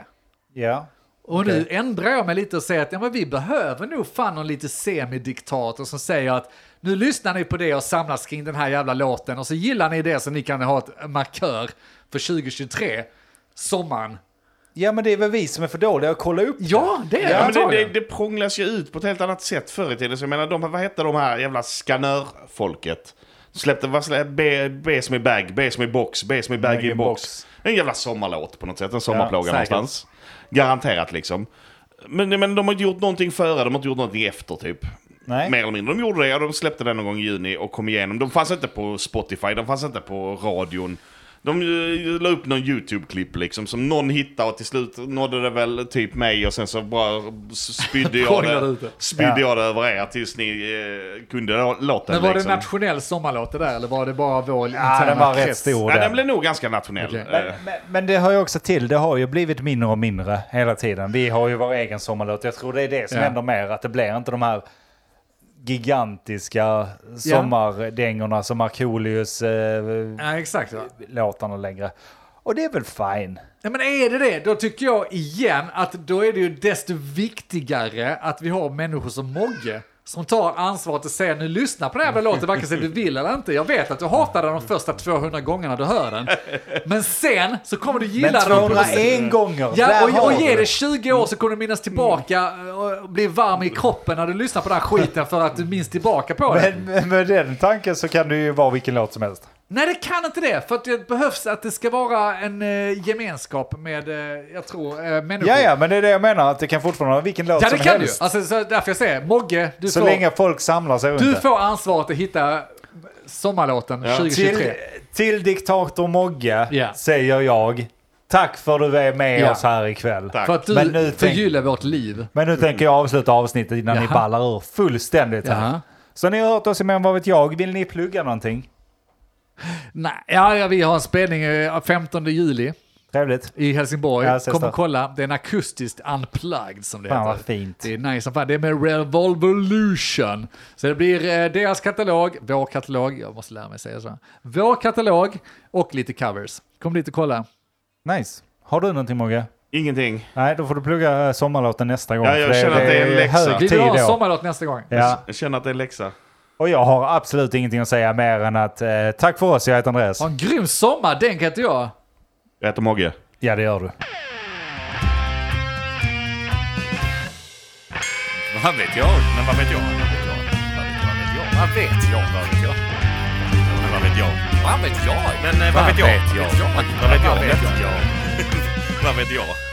Ja. Och nu ändrar jag mig lite och säger att ja, men vi behöver nog fan någon lite semidiktator som säger att nu lyssnar ni på det och samlas kring den här jävla låten och så gillar ni det så ni kan ha ett markör för 2023, sommaren. ja, men det är väl vi som är för dåliga att kolla upp Ja, det är Ja, det men det, det, det prånglas ju ut på ett helt annat sätt förr i tiden. Så jag menar, de, vad hette de här jävla skanörfolket? Släppte, vad släppte, B, B som i bag, B som i box, B som i bag in box. En jävla sommarlåt på något sätt, en sommarplåga Ja, någonstans. Garanterat liksom. Men, men de har inte gjort någonting före, de har inte gjort någonting efter typ. Nej. Mer eller mindre. De gjorde det och de släppte den någon gång i juni och kom igenom. De fanns inte på Spotify, de fanns inte på radion. De la upp någon YouTube-klipp liksom som någon hittade och till slut nådde det väl typ mig och sen så bara spydde (laughs) jag det, spydde Ja. jag det över er tills ni eh, kunde låten Men var liksom. det nationell sommarlåt det där eller var det bara vår Ja, interna den var rätt stor Ja, den blev nog ganska nationell. Eh, Men, men, men det hör ju också till, det har ju blivit mindre och mindre hela tiden. Vi har ju vår egen sommarlåt. Jag tror det är det som Ja. händer mer, att det blir inte de här gigantiska sommardängorna som Markoolios eh, Ja, exakt. Va? låtarna längre. Och det är väl fine. Ja, men är det det, då tycker jag igen att då är det ju desto viktigare att vi har människor som Mogge som tar ansvaret och säger nu lyssna på den här låten, varken sig du vill eller inte. Jag vet att du hatar den de första 200 gångerna du hör den. Men sen så kommer du gilla Men den. 201 gånger, Ja, och, och ge det. det 20 år så kommer du minnas tillbaka och bli varm i kroppen när du lyssnar på den här skiten för att du minns tillbaka på det. Men med- med den tanken så kan det ju vara vilken låt som helst. Nej, det kan inte det. För att det behövs att det ska vara en eh, gemenskap med, eh, jag tror, eh, människor. Ja, ja, men det är det jag menar, att det kan fortfarande vara vilken låt Ja, det som kan du. helst. Alltså, så därför jag säger, Mogge, du, Så får, länge folk samlar sig runt du det. får ansvaret att hitta sommarlåten Ja. 2023. Till, till diktator Mogge Ja. säger jag, tack för att du är med Ja. oss här ikväll. Tack. För att du Men nu tänk- förgyller vårt liv. Men nu tänker jag avsluta avsnittet innan ni Jaha. ballar ur fullständigt här. Jaha. Så ni har hört oss i Men vad vet jag, vill ni plugga någonting? Nej, ja, vi har en spelning eh, 15 juli Trevligt. i Helsingborg. Ja, Kom och kolla. Det är en akustiskt unplugged som det Fan heter. vad fint. Det är nice som fan. Det är med Revolution. Så det blir eh, deras katalog, vår katalog, jag måste lära mig säga så. Vår katalog och lite covers. Kom dit och kolla. Nice. Har du någonting Mogge? Ingenting. Nej, då får du plugga eh, sommarlåten nästa gång. Ja, jag känner att det är en läxa. Vi vill ha en då. sommarlåt nästa gång. Ja. Jag känner att det är läxa. Och jag har absolut ingenting att säga mer än att eh, tack för oss, jag heter Andreas. Ha en grym sommar, den kan inte jag. Jag heter Mogge. Ja, det gör du. Vad vet jag? Men vad vet jag? Vad vet jag? Vad vet jag? Vad vet jag? Men vad vet jag? Vad vet jag? Men eh, vad vet jag? Vad vet jag? Vad vet jag? Vad vet jag?